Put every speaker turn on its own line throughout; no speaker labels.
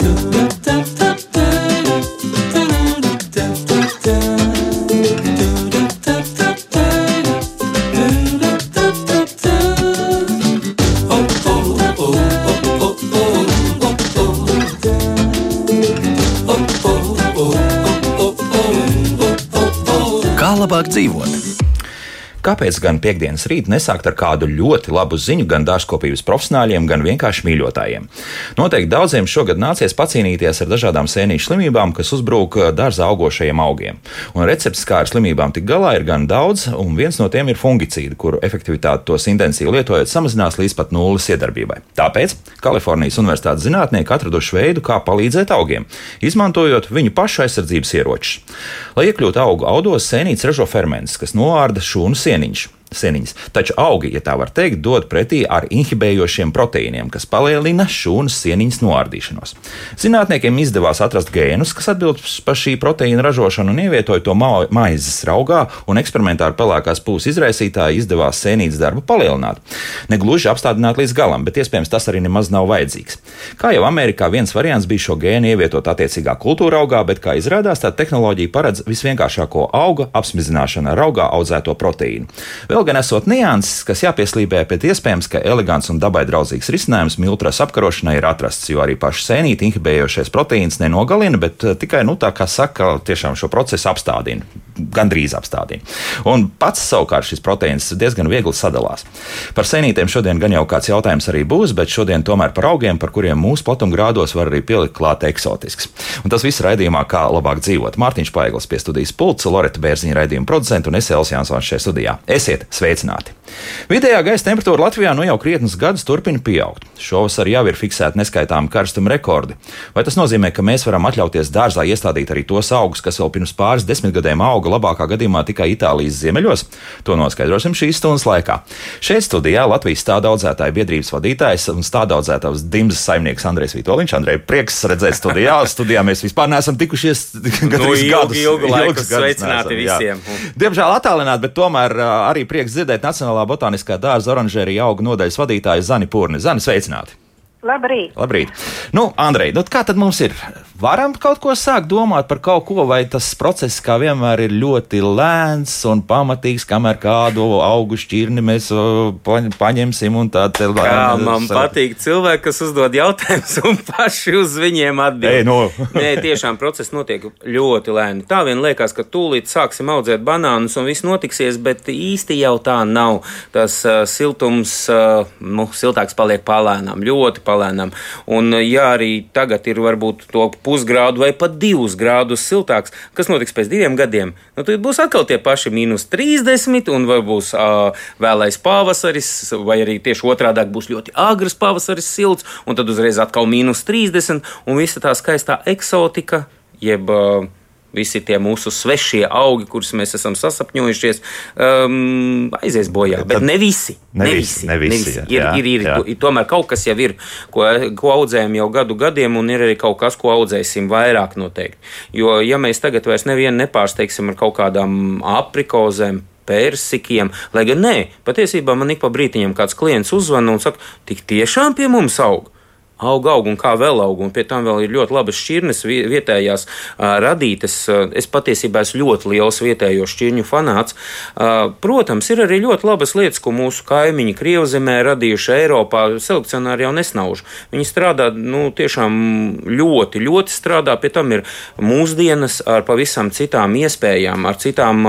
Kā Kāpēc gan piekdienas rītā nesākt ar kādu ļoti labu ziņu gan dārzkopības profesionāļiem, gan vienkārši mīļotājiem? Noteikti daudziem šogad nācies pacīnīties ar dažādām sēnīšu slimībām, kas uzbrūk dārzā augošajiem augiem. Un recepts, kā ar slimībām tik galā, ir gan daudz, un viens no tiem ir fungicīdi, kuru efektivitāti tos intensīvi lietojot samazinās līdz pat nulles iedarbībai. Tāpēc Kalifornijas Universitātes zinātnieki atraduši veidu, kā palīdzēt augiem, izmantojot viņu pašu aizsardzības ieročus. Lai iekļūtu augu audos, sēnītes ražo fermentus, kas noārda šūnu Challenge. Sieniņas. Taču augi, ja tā var teikt, dod pretī ar inhibējošiem proteīniem, kas palielina šūnas sieniņas noārdīšanos. Zinātniekiem izdevās atrast gēnus, kas atbild par šī proteīna ražošanu un ievietoja to ma maizes raugā, un eksperimentā ar pelēkās pūles izraisītāju izdevās sēnītes darbu palielināt. Negluži apstādināt līdz galam, bet iespējams tas arī nemaz nav vajadzīgs. Kā jau Amerikā viens variants bija šo gēnu ievietot attiecīgā kultūra augā, bet kā izrādās, tā tehnoloģija paredz visvienkāršāko auga apsmizināšanu ar augā audzēto proteīnu. Vēl gan esot nianses, kas jāpieslīpē, bet iespējams, ka elegants un dabai draudzīgs risinājums miltras apkarošanai ir atrasts, jo arī paši sēnīti inhibējošais proteīns nenogalina, bet eh, tikai, nu, tā kā saka, tiešām šo procesu apstādina gandrīz apstādina. Un pats savukārt šis proteīns diezgan viegli sadalās. Par senītēm šodien gan jau kāds jautājums arī būs, bet šodien tomēr par augiem, par kuriem mūsu platumgrādos var arī pielikt klāt eksotisks. Un tas viss raidījumā, kā labāk dzīvot. Mārtiņš Paiglis pie studijas pults, Loreta Bērziņa raidījuma producenta un es Elsijas Jansons šajā studijā. Esiet sveicināti! Vidējā gaisa temperatūra Latvijā nu jau krietnus gadus turpina pieaugt. Šovasar jau ir fiksēti neskaitāmi karstuma rekordi. Vai tas nozīmē, ka mēs varam atļauties dārzā iestādīt arī tos augus, kas vēl pirms pāris desmitgadēm auga labākā gadījumā tikai Itālijas ziemeļos? To noskaidrosim šīs stundas laikā. Šeit studijā Latvijas stāda audzētāja biedrības vadītājs un stāda audzētājs Dimzas saimnieks Andrejs Vitoļņš. Andrej, prieks redzēt studijā. studijā mēs vispār neesam tikušies
nu, ilgi, gadus. Ilgu laiku sveicināti neesam, visiem. Jā.
Diemžēl attālināti, bet tomēr arī prieks dzirdēt Nacionālā botāniskā dārza oranžērija auga nodaļas vadītāju Zani Pūrni. Zani, sveicināti!
Labrīt!
Labrīt. Nu, Andrej, nu, kā tad mums ir? Varam kaut ko sākt domāt par kaut ko, vai tas process, kā vienmēr, ir ļoti lēns un pamatīgs, kamēr kādu augu šķirni mēs paņemsim un tā
lēni. Kā man sā... patīk cilvēki, kas uzdod jautājumus un paši uz viņiem atbild.
No.
Nē, tiešām process notiek ļoti lēni. Tā vien liekas, ka tūlīt sāksim audzēt banānus un viss notiksies, bet īsti jau tā nav. Tas uh, siltums, uh, nu, siltāks paliek palēnām, ļoti palēnām. Un, ja arī tagad ir varbūt to pusgrādu vai pat divus grādus siltāks, kas notiks pēc diviem gadiem, nu, tad būs atkal tie paši mīnus 30, un vai būs uh, vēlais pavasaris, vai arī tieši otrādi būs ļoti agrs pavasaris silts, un tad uzreiz atkal mīnus 30, un visa tā skaistā eksotika, jeb uh, visi tie mūsu svešie augi, kurus mēs esam sasapņojušies, um, aizies bojā. Bet ne visi.
Ne, ne visi. Ne visi, ne visi.
Ir, jā, ir, ir, jā. ir, tomēr kaut kas jau ir, ko, ko audzējam jau gadu gadiem, un ir arī kaut kas, ko audzēsim vairāk noteikti. Jo, ja mēs tagad vairs nevienu nepārsteigsim ar kaut kādām aprikozēm, persikiem. Lai gan nē, patiesībā man ik pa brītiņam kāds klients uzzvana un saka, tik tiešām pie mums aug aug, aug un kā vēl aug. Un pie tam vēl ir ļoti labas šķirnes vietējās radītas. Es patiesībā esmu ļoti liels vietējo šķirņu fanāts. Protams, ir arī ļoti labas lietas, ko mūsu kaimiņi Krievzemē radījuši Eiropā. Selekcionāri jau nesnauž. Viņi strādā nu, tiešām ļoti, ļoti strādā. Pie tam ir mūsdienas ar pavisam citām iespējām, ar citām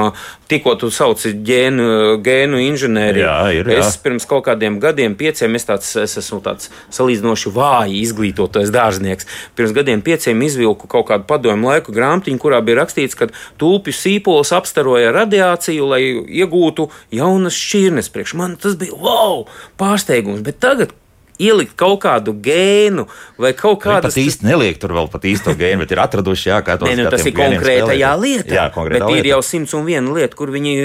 tikko tu sauci ģēnu, gēnu inženieriju.
Jā, ir, jā.
Es pirms kaut kādiem gadiem, pieciem, es, tāds, es esmu tāds salīdzinoši vāji izglītotais dārznieks. Pirms gadiem pieciem izvilku kaut kādu padomu laiku grāmatiņu, kurā bija rakstīts, ka tulpju sīpols apstaroja radiāciju, lai iegūtu jaunas šķirnes. Priekš man tas bija wow, pārsteigums. Bet tagad, ielikt kaut kādu gēnu vai kaut kādu.
Tas īsti neliek tur vēl pat īsto gēnu, bet ir atraduši, jā, kā to
nu, tas ir konkrētajā lietā. Jā, konkrētā bet lieta. ir jau simts un viena lieta, kur viņi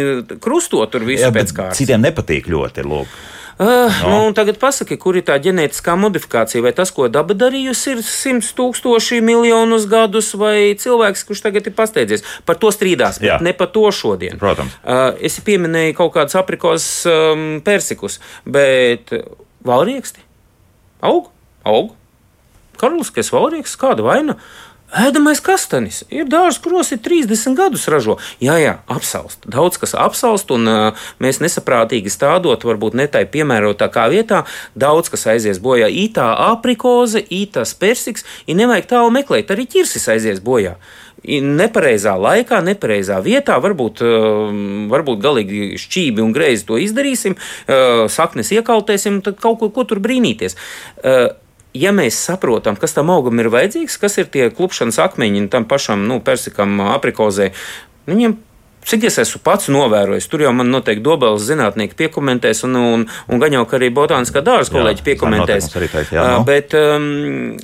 krusto tur visu jā, pēc kārtas.
Citiem nepatīk ļoti. Lūk.
Uh, no. nu, tagad pasaki, kur ir tā ģenētiskā modifikācija, vai tas, ko daba darījusi, ir simts tūkstoši miljonus gadus, vai cilvēks, kurš tagad ir pasteidzies. Par to strīdās, bet Jā. ne par to šodien.
Protams.
Uh, es pieminēju kaut kādus aprikos um, persikus, bet valrieksti aug, aug. karaliskais valrieks, kāda vaina. Ēdamais kastanis ir dārsts, kuros ir 30 gadus ražo. Jā, jā, apsalst. Daudz kas apsalst, un uh, mēs nesaprātīgi stādot, varbūt ne tai piemērotākā vietā, daudz kas aizies bojā. Ītā aprikoze, ītās persiks, ir nevajag tālu meklēt, arī ķirsis aizies bojā nepareizā laikā, nepareizā vietā, varbūt, varbūt galīgi šķīvi un greizi to izdarīsim, saknes iekaltēsim, tad kaut ko, ko tur brīnīties ja mēs saprotam, kas tam augam ir vajadzīgs, kas ir tie klupšanas akmeņi tam pašam nu, persikam, aprikozē, viņiem Cik es esmu pats novērojis, tur jau man noteikti dobels zinātnieki piekomentēs, un, un, un gan jau arī botāniskā dārza kolēģi piekomentēs. Jā, teikt, jā, no. Bet um,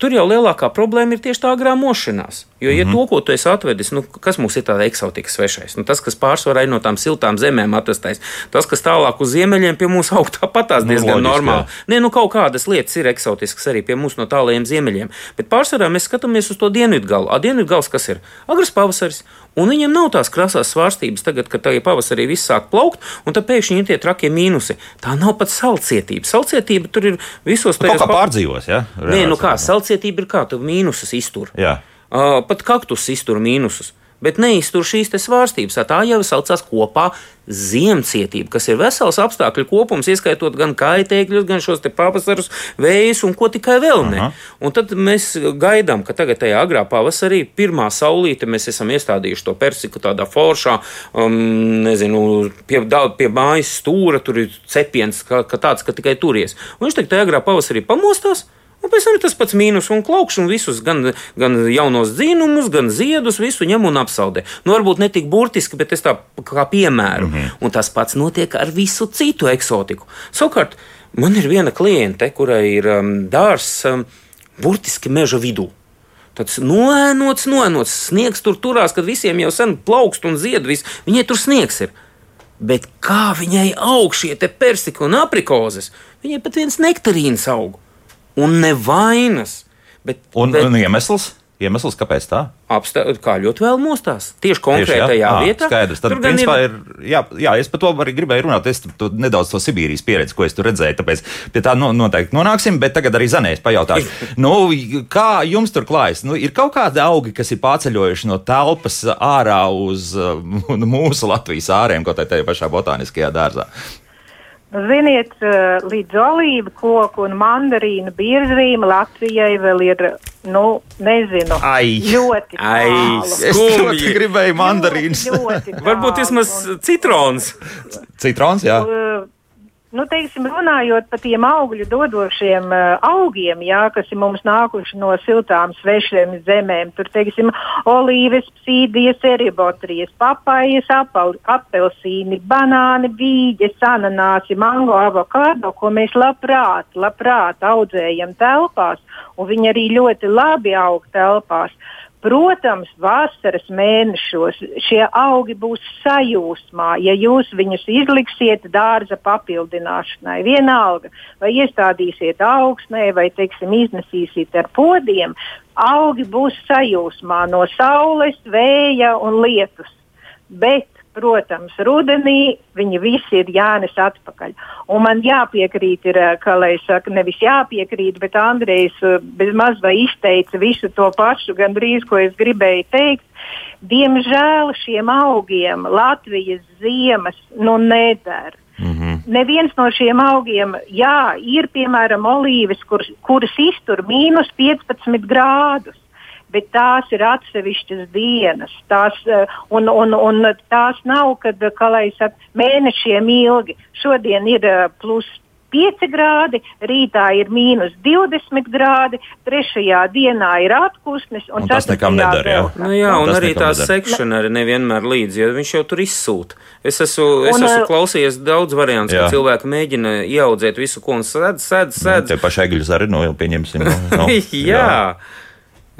Tur jau lielākā problēma ir tieši tā agrā mošanās. Jo, ja mm -hmm. to, ko tu esi atvedis, nu, kas mums ir tāds eksotika svešais, nu, tas, kas pārsvarā ir no tām siltām zemēm atrastais, tas, kas tālāk uz ziemeļiem pie mums aug tāpatās nu, diezgan loģiski, normāli. Nē, nu kaut kādas lietas ir eksotiskas arī pie mums no tālajiem ziemeļiem. Bet pārsvarā mēs skatāmies uz to dienvidu galu. A dienvidu gals kas ir? Agrs pavasaris. Un viņiem nav tās krasās svārstības tagad, kad tagad pavasarī viss sāk plaukt, un tad pēkšņi ir tie trakie mīnusi. Tā nav pat salcietība. Salcietība tur ir visos
tajos. Nu, kā pārdzīvos, ja?
Reāls, Nē, nu kā, salcietība ir kā, tu mīnusus iztur. Jā. Uh, pat kaktus iztur mīnusus bet neiztur šīs svārstības. Tā jau saucās kopā ziemcietība, kas ir vesels apstākļu kopums, ieskaitot gan kaitēkļus, gan šos pavasarus, vējus un ko tikai vēl ne. Aha. Un tad mēs gaidām, ka tagad tajā agrā pavasarī, pirmā saulīte, mēs esam iestādījuši to persiku tādā foršā, um, nezinu, pie, pie mājas stūra, tur ir cepiens, ka, ka tāds, ka tikai turies. Un viņš tagad tajā agrā pavasarī pamostās. Un pēc tam ir tas pats mīnus un klaukš, un visus gan, gan jaunos dzīvumus, gan ziedus, visu ņem un apsaudē. Nu, varbūt ne tik burtiski, bet es tā kā piemēru. Mm -hmm. Un tas pats notiek ar visu citu eksotiku. Savukārt, man ir viena kliente, kurai ir um, dārzs um, burtiski meža vidū. Tāds noēnots, noēnots sniegs tur turās, kad visiem jau sen plaukst un zied, vis. viņai tur sniegs ir. Bet kā viņai aug šie persiki un aprikozes? Viņai pat viens nektarīns aug un nevainas.
Bet, un, bet, un iemesls? Iemesls, kāpēc tā?
Apstā, kā ļoti vēl mostās. Tieši konkrētajā Tieši, jā? vietā.
Skaidrs. Tad, principā, ir... ir. Jā, jā, es par to arī gribēju runāt. Es tu, nedaudz to Sibīrijas pieredzi, ko es tur redzēju. Tāpēc pie tā no, noteikti nonāksim. Bet tagad arī Zanēs pajautāšu, nu, kā jums tur klājas? Nu, ir kaut kādi augi, kas ir pārceļojuši no telpas ārā uz uh, mūsu Latvijas āriem, kaut arī tajā pašā botāniskajā dārzā.
Ziniet, eh, līdz olīvu koku un mandarīnu biežrīm Latvijai vēl ir, nu, nezinu,
Ai.
ļoti
tālu. Es ļoti gribēju mandarīnas.
Ļoti, ļoti Varbūt vismaz citrons.
Citrons, jā. Uh,
Nu, teiksim, runājot par tiem augļu dodošiem uh, augiem, jā, kas ir mums nākuši no siltām, svešiem zemēm, tur, teiksim, olīves, psīdijas, eribotrijas, papajas, apel, apelsīni, banāni, vīģes, ananāsi, mango, avokado, ko mēs labprāt, labprāt audzējam telpās, un viņi arī ļoti labi aug telpās. Protams, vasaras mēnešos šie augi būs sajūsmā, ja jūs viņus izliksiet dārza papildināšanai. Vienalga, vai iestādīsiet augsnē, vai teiksim, iznesīsiet ar podiem, augi būs sajūsmā no saules, vēja un lietus. Bet Protams, rudenī viņi visi ir jānes atpakaļ. Un man jāpiekrīt, ir, eh, kā lai saka, nevis jāpiekrīt, bet Andrejs eh, bezmaz vai izteica visu to pašu, gandrīz, ko es gribēju teikt. Diemžēl šiem augiem Latvijas ziemas nu nedara. Mm -hmm. Neviens no šiem augiem, jā, ir piemēram olīves, kur, kuras iztur mīnus 15 grādus bet tās ir atsevišķas dienas. Tās, eh, un, un, un tās nav, kad saka, mēnešiem ilgi. Šodien ir eh, plus 5 grādi, rītā ir mīnus 20 grādi, trešajā dienā ir atpūsnis.
Tas nekam nedara. Jā,
nu, jā un, un arī tā sekšana arī nevienmēr līdzi, jo viņš jau tur izsūta. Es esmu, es un, esmu eh, klausījies daudz variantu, ka cilvēki mēģina ieaudzēt visu, ko un sēdz, sēdz, sēdz.
Tie paši egļu zari, nu jau pieņemsim. Nu,
no, jā. jā.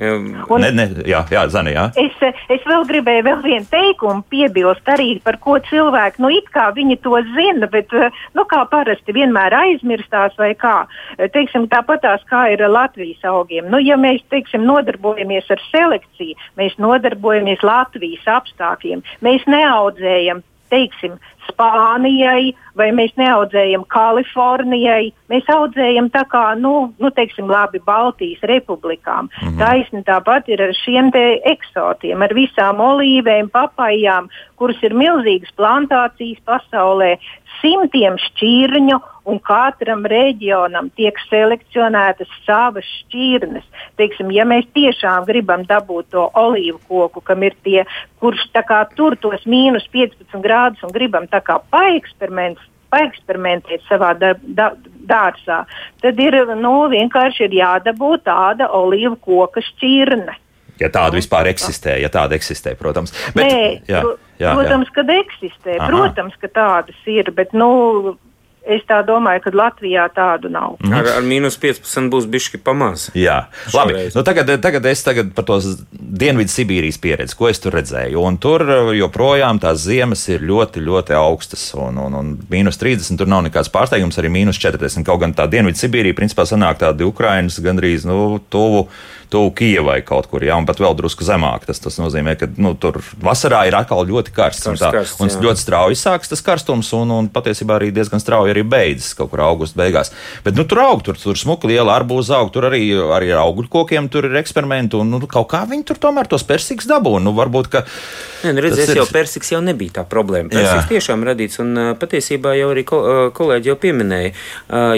Un, ne, ne, jā, jā, Zani, jā.
Es, es vēl gribēju vēl vienu teikumu piebilst arī par ko cilvēki, nu it kā viņi to zina, bet, nu kā parasti vienmēr aizmirstās vai kā. Teiksim, tāpatās kā ir Latvijas augiem. Nu, ja mēs, teiksim, nodarbojamies ar selekciju, mēs nodarbojamies Latvijas apstākļiem, mēs neaudzējam teiksim, Spānijai, vai mēs neaudzējam Kalifornijai. Mēs audzējam tā kā, nu, nu teiksim, labi, Baltijas republikām. Mm -hmm. Taisni tāpat ir ar šiem te eksotiem, ar visām olīvēm, papajām, kuras ir milzīgas plantācijas pasaulē, simtiem šķirņu, un katram reģionam tiek selekcionētas savas šķirnes. Teiksim, ja mēs tiešām gribam dabūt to olīvu koku, kam ir tie, kurš tur tos mīnus 15 grādus un gribam paeksperimentēt savā dar, da, dārzā, tad ir nu, vienkārši ir jādabū tāda olīvu koka šķirne.
Ja tāda vispār eksistē, ja tāda eksistē, protams.
Bet, Nē, jā, jā, protams, jā. ka eksistē. Aha. Protams, ka tādas ir, bet nu, Es tā domāju, ka Latvijā tādu nav.
Mm. Ar, ar mīnus 15 būs bišķi pamāz.
Jā, labi. Nu, tagad, tagad es tagad par to Dienvidu Sibīrijas pieredzi, ko es tur redzēju. Un tur uh, joprojām tās ziemas ir ļoti, ļoti augstas. Un, un, un mīnus 30 tur nav nekāds pārsteigums, arī mīnus 40. Kaut gan tā Dienvidu Sibīrija principā sanāk tādi Ukrainas gandrīz nu, tuvu tuvu Kijavai kaut kur, jā, un pat vēl drusku zemāk. Tas, tas nozīmē, ka nu, tur vasarā ir atkal ļoti karsts. Karst, un tā, karsts, un ļoti strauji sākas tas karstums, un, un patiesībā arī diezgan strauji arī beidzas kaut kur augusta beigās. Bet nu, tur aug, tur, tur smuka liela arbūza aug, tur arī, arī ar augļu kokiem tur ir eksperimenti, un nu, kaut kā viņi tur tomēr tos persiks dabū. Nu, varbūt, ka.
Nē, nu, redzies, ir... jau persiks jau nebija tā problēma. Persiks jā. tiešām radīts, un patiesībā jau arī kolēģi jau pieminēja,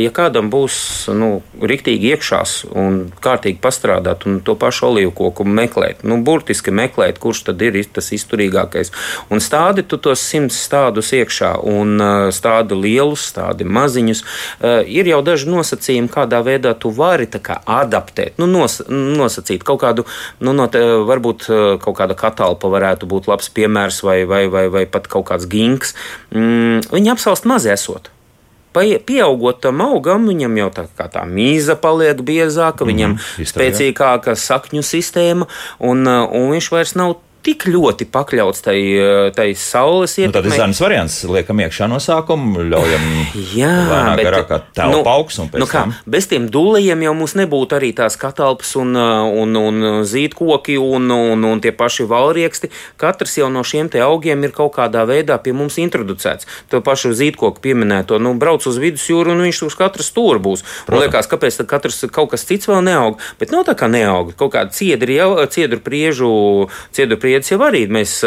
ja kādam būs nu, riktīgi iekšās un kārtīgi pastrādāt un to pašu olīvu koku meklēt. Nu, burtiski meklēt, kurš tad ir tas izturīgākais. Un stādi tu tos simts stādus iekšā, un stādi lielus, stādi maziņus. Ir jau daži nosacījumi, kādā veidā tu vari kā, adaptēt, nu, nos, nosacīt kaut kādu, nu, no te, varbūt kaut kāda katalpa varētu būt labs piemērs vai, vai, vai, vai pat kaut kāds ginks. Mm, viņi apsalst maz esot pieaugot tam augam, viņam jau tā, tā mīza paliek biezāka, viņam mm spēcīgāka sakņu sistēma, un, un viņš vairs nav tik ļoti pakļauts tai, tai saules ietekmei. Nu,
tad ir zemes variants, liekam iekšā no sākuma, ļaujam Jā, bet, garākā telpa nu, augs un pēc nu kā, tam.
Bez tiem dūlējiem jau mums nebūtu arī tās katalpas un, un, un zīdkoki un, un, un tie paši valrieksti. Katrs jau no šiem te augiem ir kaut kādā veidā pie mums introducēts. To pašu zīdkoku pieminēto, nu, brauc uz vidusjūru un viņš uz katru stūri būs. Man liekas, kāpēc tad katrs kaut kas cits vēl neaug, bet nav tā kā neaug. Kaut kāda ciedri jau, ciedru priežu, ciedru priežu briedis jau arī mēs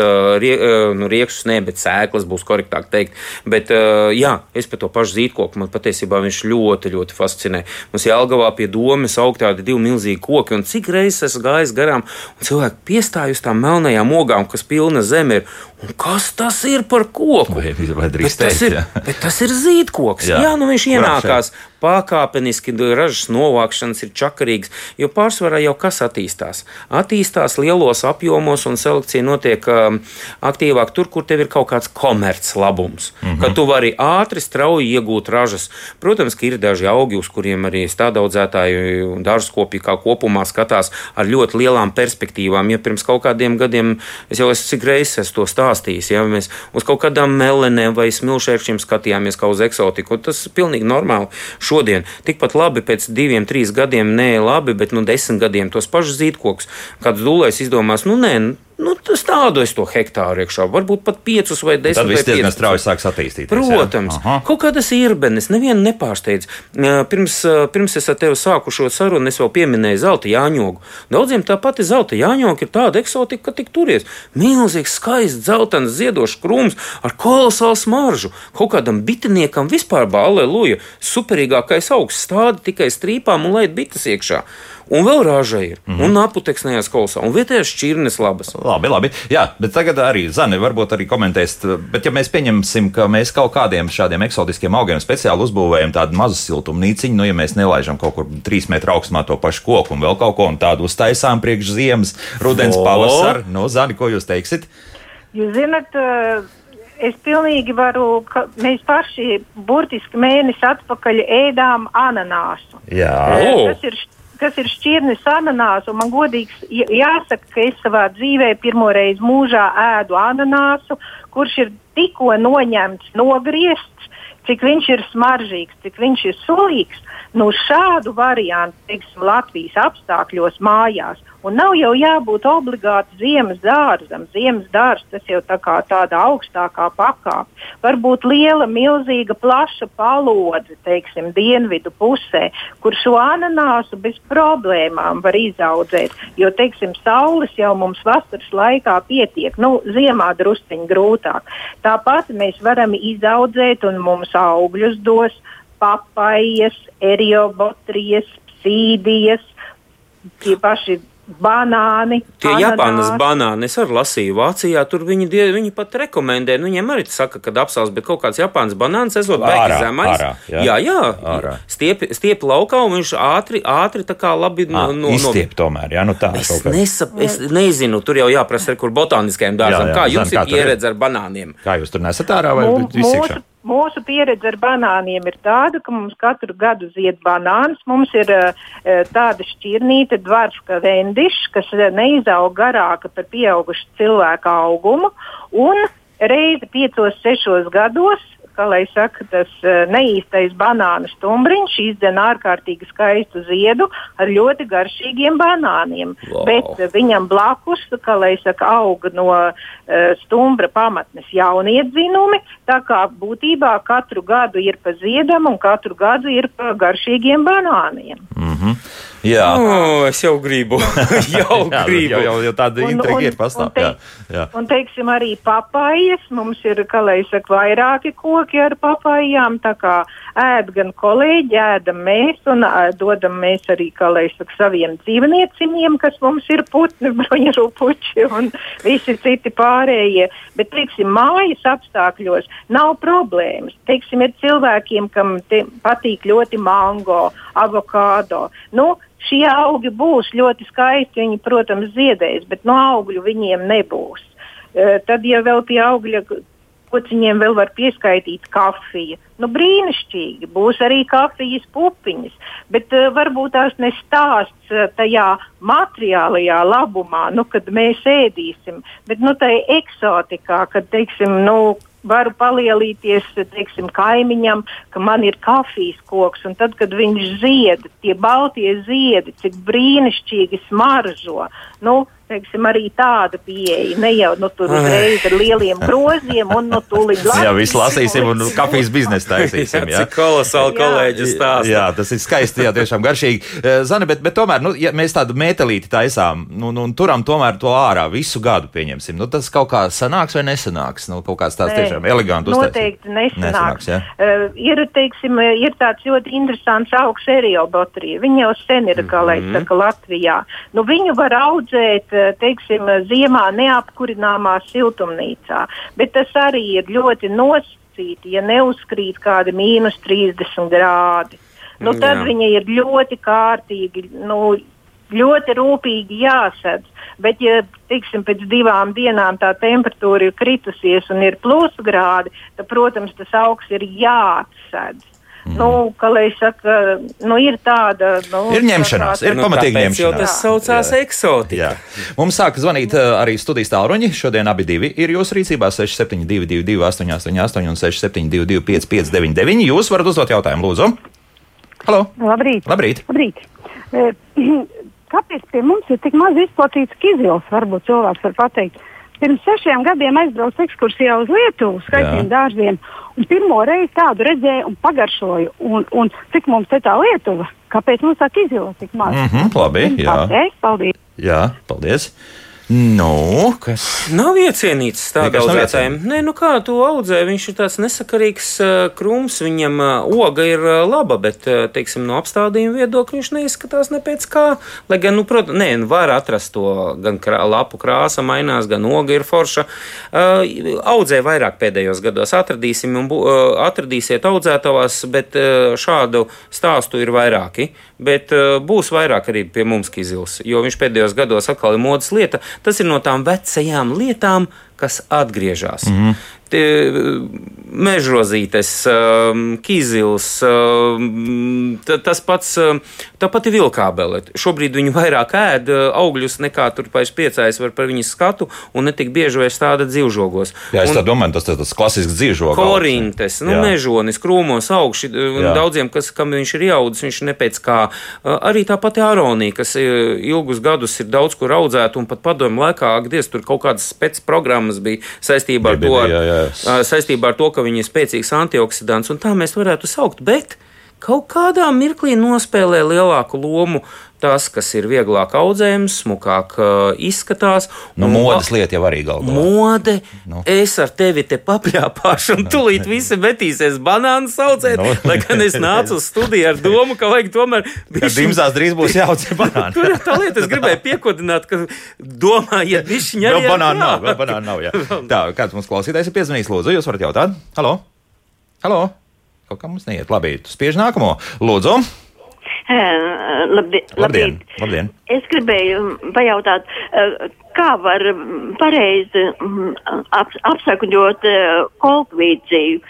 rie, nu, riekšus, ne, bet sēklas būs korektāk teikt. Bet jā, es par to pašu zīdkoku man patiesībā viņš ļoti, ļoti fascinē. Mums Jālgavā pie domas aug tādi divi milzīgi koki, un cik reizes esmu gājis garām, un cilvēki piestāj uz tām melnajām ogām, kas pilna zeme ir. Un kas tas ir par koku?
Vai, vai bet,
teikt, tas ir, bet tas ir zīdkoks. Jā, jā nu viņš ienākās pakāpeniski, ražas novākšanas ir čakarīgas, jo pārsvarā jau kas attīstās? Attīstās lielos apjomos un selekcija notiek um, aktīvāk tur, kur tev ir kaut kāds komerces labums, mm -hmm. ka tu vari ātri, strauji iegūt ražas. Protams, ka ir daži augi, uz kuriem arī stādaudzētāji un dārzkopji kā kopumā skatās ar ļoti lielām perspektīvām. Ja pirms kaut kādiem gadiem, es jau esmu cik reizes to stāstījis, ja mēs uz kaut kādām melenēm vai smilšērkšiem skatījāmies kā uz eksotiku, tas ir pilnīgi normāli. Šo šodien. Tikpat labi pēc diviem, trīs gadiem, nē, labi, bet nu, desmit gadiem tos pašus zīdkokus. Kāds dūlais izdomās, nu nē, Nu, tas tādu es to hektāru iekšā, varbūt pat piecus vai desmit.
Tad viss diezgan strauji sāks attīstīties.
Protams, kaut kādas īrbenes, nevienu nepārsteidz. Pirms, pirms es ar tevi sāku šo sarunu, es vēl pieminēju zelta jāņogu. Daudziem tā pati zelta jāņoga ir tāda eksotika, ka tik turies. Milzīgs, skaists, dzeltens, ziedošs krūms ar kolosālu smaržu. Kaut kādam bitiniekam vispār bālēluja, superīgākais augsts stādi tikai strīpām un leit bites iekšā. Un vēl rāža ir, mm -hmm. un aputeksnējās kolosā, un vietējais šķirnes labas.
Labi, labi. Jā, bet tagad arī Zani varbūt arī komentēs, bet ja mēs pieņemsim, ka mēs kaut kādiem šādiem eksotiskiem augiem speciāli uzbūvējam tādu mazu siltumnīciņu, nu, ja mēs nelaižam kaut kur trīs metru augstumā to pašu koku un vēl kaut ko un tādu uztaisām priekš ziemas, rudens, pavasara, nu, Zani, ko jūs teiksit?
Jūs zinat, es pilnīgi varu, ka mēs paši burtiski mēnesi atpakaļ ēdām ananāsu.
Jā,
tas ir kas ir šķirnes ananāsu. Man godīgi jāsaka, ka es savā dzīvē pirmo reizi mūžā ēdu ananāsu, kurš ir tikko noņemts, nogriezts. cik viņš ir smaržīgs, cik viņš ir sulīgs. Nu, šādu variantu teiksim, Latvijas apstākļos mājās. Un nav jau jābūt obligāti ziemas dārzam. Ziemas dārzs tas jau tā kā tāda augstākā pakāpe. Varbūt liela, milzīga, plaša palodze, teiksim, dienvidu pusē, kur šo ananāsu bez problēmām var izaudzēt. Jo, teiksim, saules jau mums vasaras laikā pietiek, nu, ziemā drusciņi grūtāk. Tāpat mēs varam izaudzēt un mums augļus dos papaijas, eriobotrijas, psīdijas, tie paši banāni.
Tie Japānas banāni, es arī lasīju Vācijā, tur viņi, die, viņi pat rekomendē, nu, viņiem arī saka, ka apsals, bet kaut kāds Japānas banāns esot baigi zemais. Ārā, jā, jā, jā ārā. Stiep, stiep laukā, un viņš ātri, ātri tā kā labi
no, no, izstiep tomēr, jā, nu tā.
Es, nesap, es nezinu, tur jau jāprasa, kur botāniskajiem dārzam, jā, jā, kā jums zin, ir pieredze ar banāniem?
Kā jūs tur nesat ārā vai
izsiekšā? Mūsu pieredze ar banāniem ir tāda, ka mums katru gadu zied banāns. Mums ir uh, tāda šķirnīte, dvarfka vendiša, kas neizaug garāka par pieaugušu cilvēku augumu. Un reizi piecos, sešos gados kā lai saka, tas uh, neīstais banānu stumbriņš izdzen ārkārtīgi skaistu ziedu ar ļoti garšīgiem banāniem. Wow. Bet uh, viņam blakus, kā lai saka, aug no uh, stumbra pamatnes jaunie dzinumi. Tā kā būtībā katru gadu ir pa ziedam un katru gadu ir pa garšīgiem banāniem.
Mm -hmm. Jā,
oh, es jau gribu. jau jā, gribu.
Jau, jau, jau tāda intriga ir pastāv. Un, te, jā, jā.
un teiksim, arī papājas. Mums ir, kā lai saka, vairāki koki ar papājām. Tā kā ēd gan kolēģi, ēdam mēs un dodam mēs arī, kā lai saka, saviem dzīvnieciņiem, kas mums ir putni, bruņurupuči un visi citi pārējie. Bet, teiksim, mājas apstākļos nav problēmas. Teiksim, ir cilvēkiem, kam patīk ļoti mango, avokādo. Nu, Šie augi būs ļoti skaisti, viņi, protams, ziedēs, bet no augļu viņiem nebūs. Uh, tad, ja vēl pie augļa kociņiem vēl var pieskaitīt kafiju, nu brīnišķīgi, būs arī kafijas pupiņas, bet uh, varbūt tās nestāsts uh, tajā materiālajā labumā, nu, kad mēs ēdīsim, bet nu, tajā eksotikā, kad, teiksim, nu, varu palielīties teiksim, kaimiņam, ka man ir kafijas koks, un tad, kad viņš zied, tie baltie ziedi, cik brīnišķīgi smaržo. Nu, teiksim, arī tāda pieeja. Ne jau nu, tur uzreiz ar lieliem groziem un nu, tūlīt
lasīsim. Jā, visu lasīsim un kafijas biznesu taisīsim.
Jā, cik kolosāli kolēģi stāsta.
Jā, tas ir skaisti, jā, tiešām garšīgi. Eh, Zani, bet, bet tomēr, nu, ja mēs tādu metālīti taisām nu, nu, un turam tomēr to ārā visu gadu, pieņemsim, nu, tas kaut kā sanāks vai nesanāks? Nu, kaut kāds tāds tiešām elegants.
Noteikti nesanāks. nesanāks ja? uh, ir, teiksim, ir tāds ļoti interesants augs eriobotrija. Viņi jau sen ir, kā lai mm -hmm. saka, Latvijā. Nu, viņu var audzēt Eh, teiksim, ziemā neapkurināmā siltumnīcā. Bet tas arī ir ļoti nosacīti, ja neuzkrīt kādi mīnus 30 grādi. Nu, tad Jā. viņa ir ļoti kārtīgi, nu, ļoti rūpīgi jāsadz. Bet, ja tiksim, pēc divām dienām tā temperatūra ir kritusies un ir plusgrādi, tad, protams, tas augs ir jāatsedz. Mm. Nu, lai saka, nu, ir tāda. Nu,
ir ņemšanās, ir nu, pamatīgi ņemšanās.
Tas saucās eksotika.
Jā. Mums sāk zvanīt uh, arī studijas tālruņi. Šodien abi divi ir jūsu rīcībā 6722, 888 un 672, 559. Jūs varat uzdot jautājumu, lūdzu. Halo!
Labrīt!
Labrīt.
Labrīt. E, kāpēc pie mums ir tik maz izplatīts kizils? Varbūt cilvēks var pateikt. Pirms sešiem gadiem aizbraucu ekskursijā uz Lietuvu, skaitiem dārziem. Un pirmo reizi tādu redzēju un pagaršoju. Un, un cik mums te tā Lietuva? Kāpēc mums tā izjūta tik maz?
Mm -hmm, labi, jā.
Pateic, paldies.
Jā, paldies. Nu, kas?
Nav iecienīts tādā audzētājiem. Nē, nu kā tu audzē, viņš ir tāds nesakarīgs krūms, viņam oga ir laba, bet, teiksim, no apstādījuma viedokļa viņš neizskatās ne pēc kā. Lai gan, nu, protams, nē, nu, var atrast to, gan krā, lapu krāsa mainās, gan oga ir forša. Uh, audzē vairāk pēdējos gados atradīsim un uh, atradīsiet audzētavās, bet uh, šādu stāstu ir vairāki. Bet būs vairāk arī pie mums kizils, jo viņš pēdējos gados atkal ir modas lieta tas ir no tām vecajām lietām, kas atgriežas. Mm -hmm. Te, mežrozītes, um, kizils, um, tas pats, tā pati vilkābele. Šobrīd viņi vairāk ēd augļus nekā tur pēc priecājas var par viņu skatu un netik bieži vairs tāda dzīvžogos.
Jā, es
un,
tā domāju, tas ir tas klasisks dzīvžogs.
Korintes, nu, Jā. mežonis, krūmos augši, un daudziem, kas, kam viņš ir jaudas, viņš nepēc kā. Arī tā pati aronija, kas ilgus gadus ir daudz kur audzēta un pat padomu laikā, ak, diez, tur kaut kādas spēc programmas bija saistībā ar to, jā, jā, jā. Saistībā ar to, ka viņi ir spēcīgs antioksidants, un tā mēs varētu saukt. Bet kaut kādā mirklī nospēlē lielāku lomu tas, kas ir vieglāk audzējams, smukāk uh, izskatās.
Nu, modes lieta jau arī galvā.
Mode, nu. es ar tevi te papļāpāšu, un tūlīt visi metīsies banānu saucēt, nu. lai gan es nācu uz studiju ar domu, ka vajag tomēr.
Bišķiņ... Dimzās drīz būs jāaudzē banāni.
Tur tā lieta, es gribēju piekodināt, ka domājiet, bišķiņ arī.
Vēl banānu nav, vēl banānu nav, jā. Tā, kāds mums klausītājs ir piezvanījis, lūdzu, jūs varat jautāt? Halo? Halo? Kaut kā mums neiet labi. Spiež nākamo. Lūdzu!
Labdien,
labdien, labdien!
Es gribēju pajautāt, kā var pareizi ap, apsakņot kolekvīciju.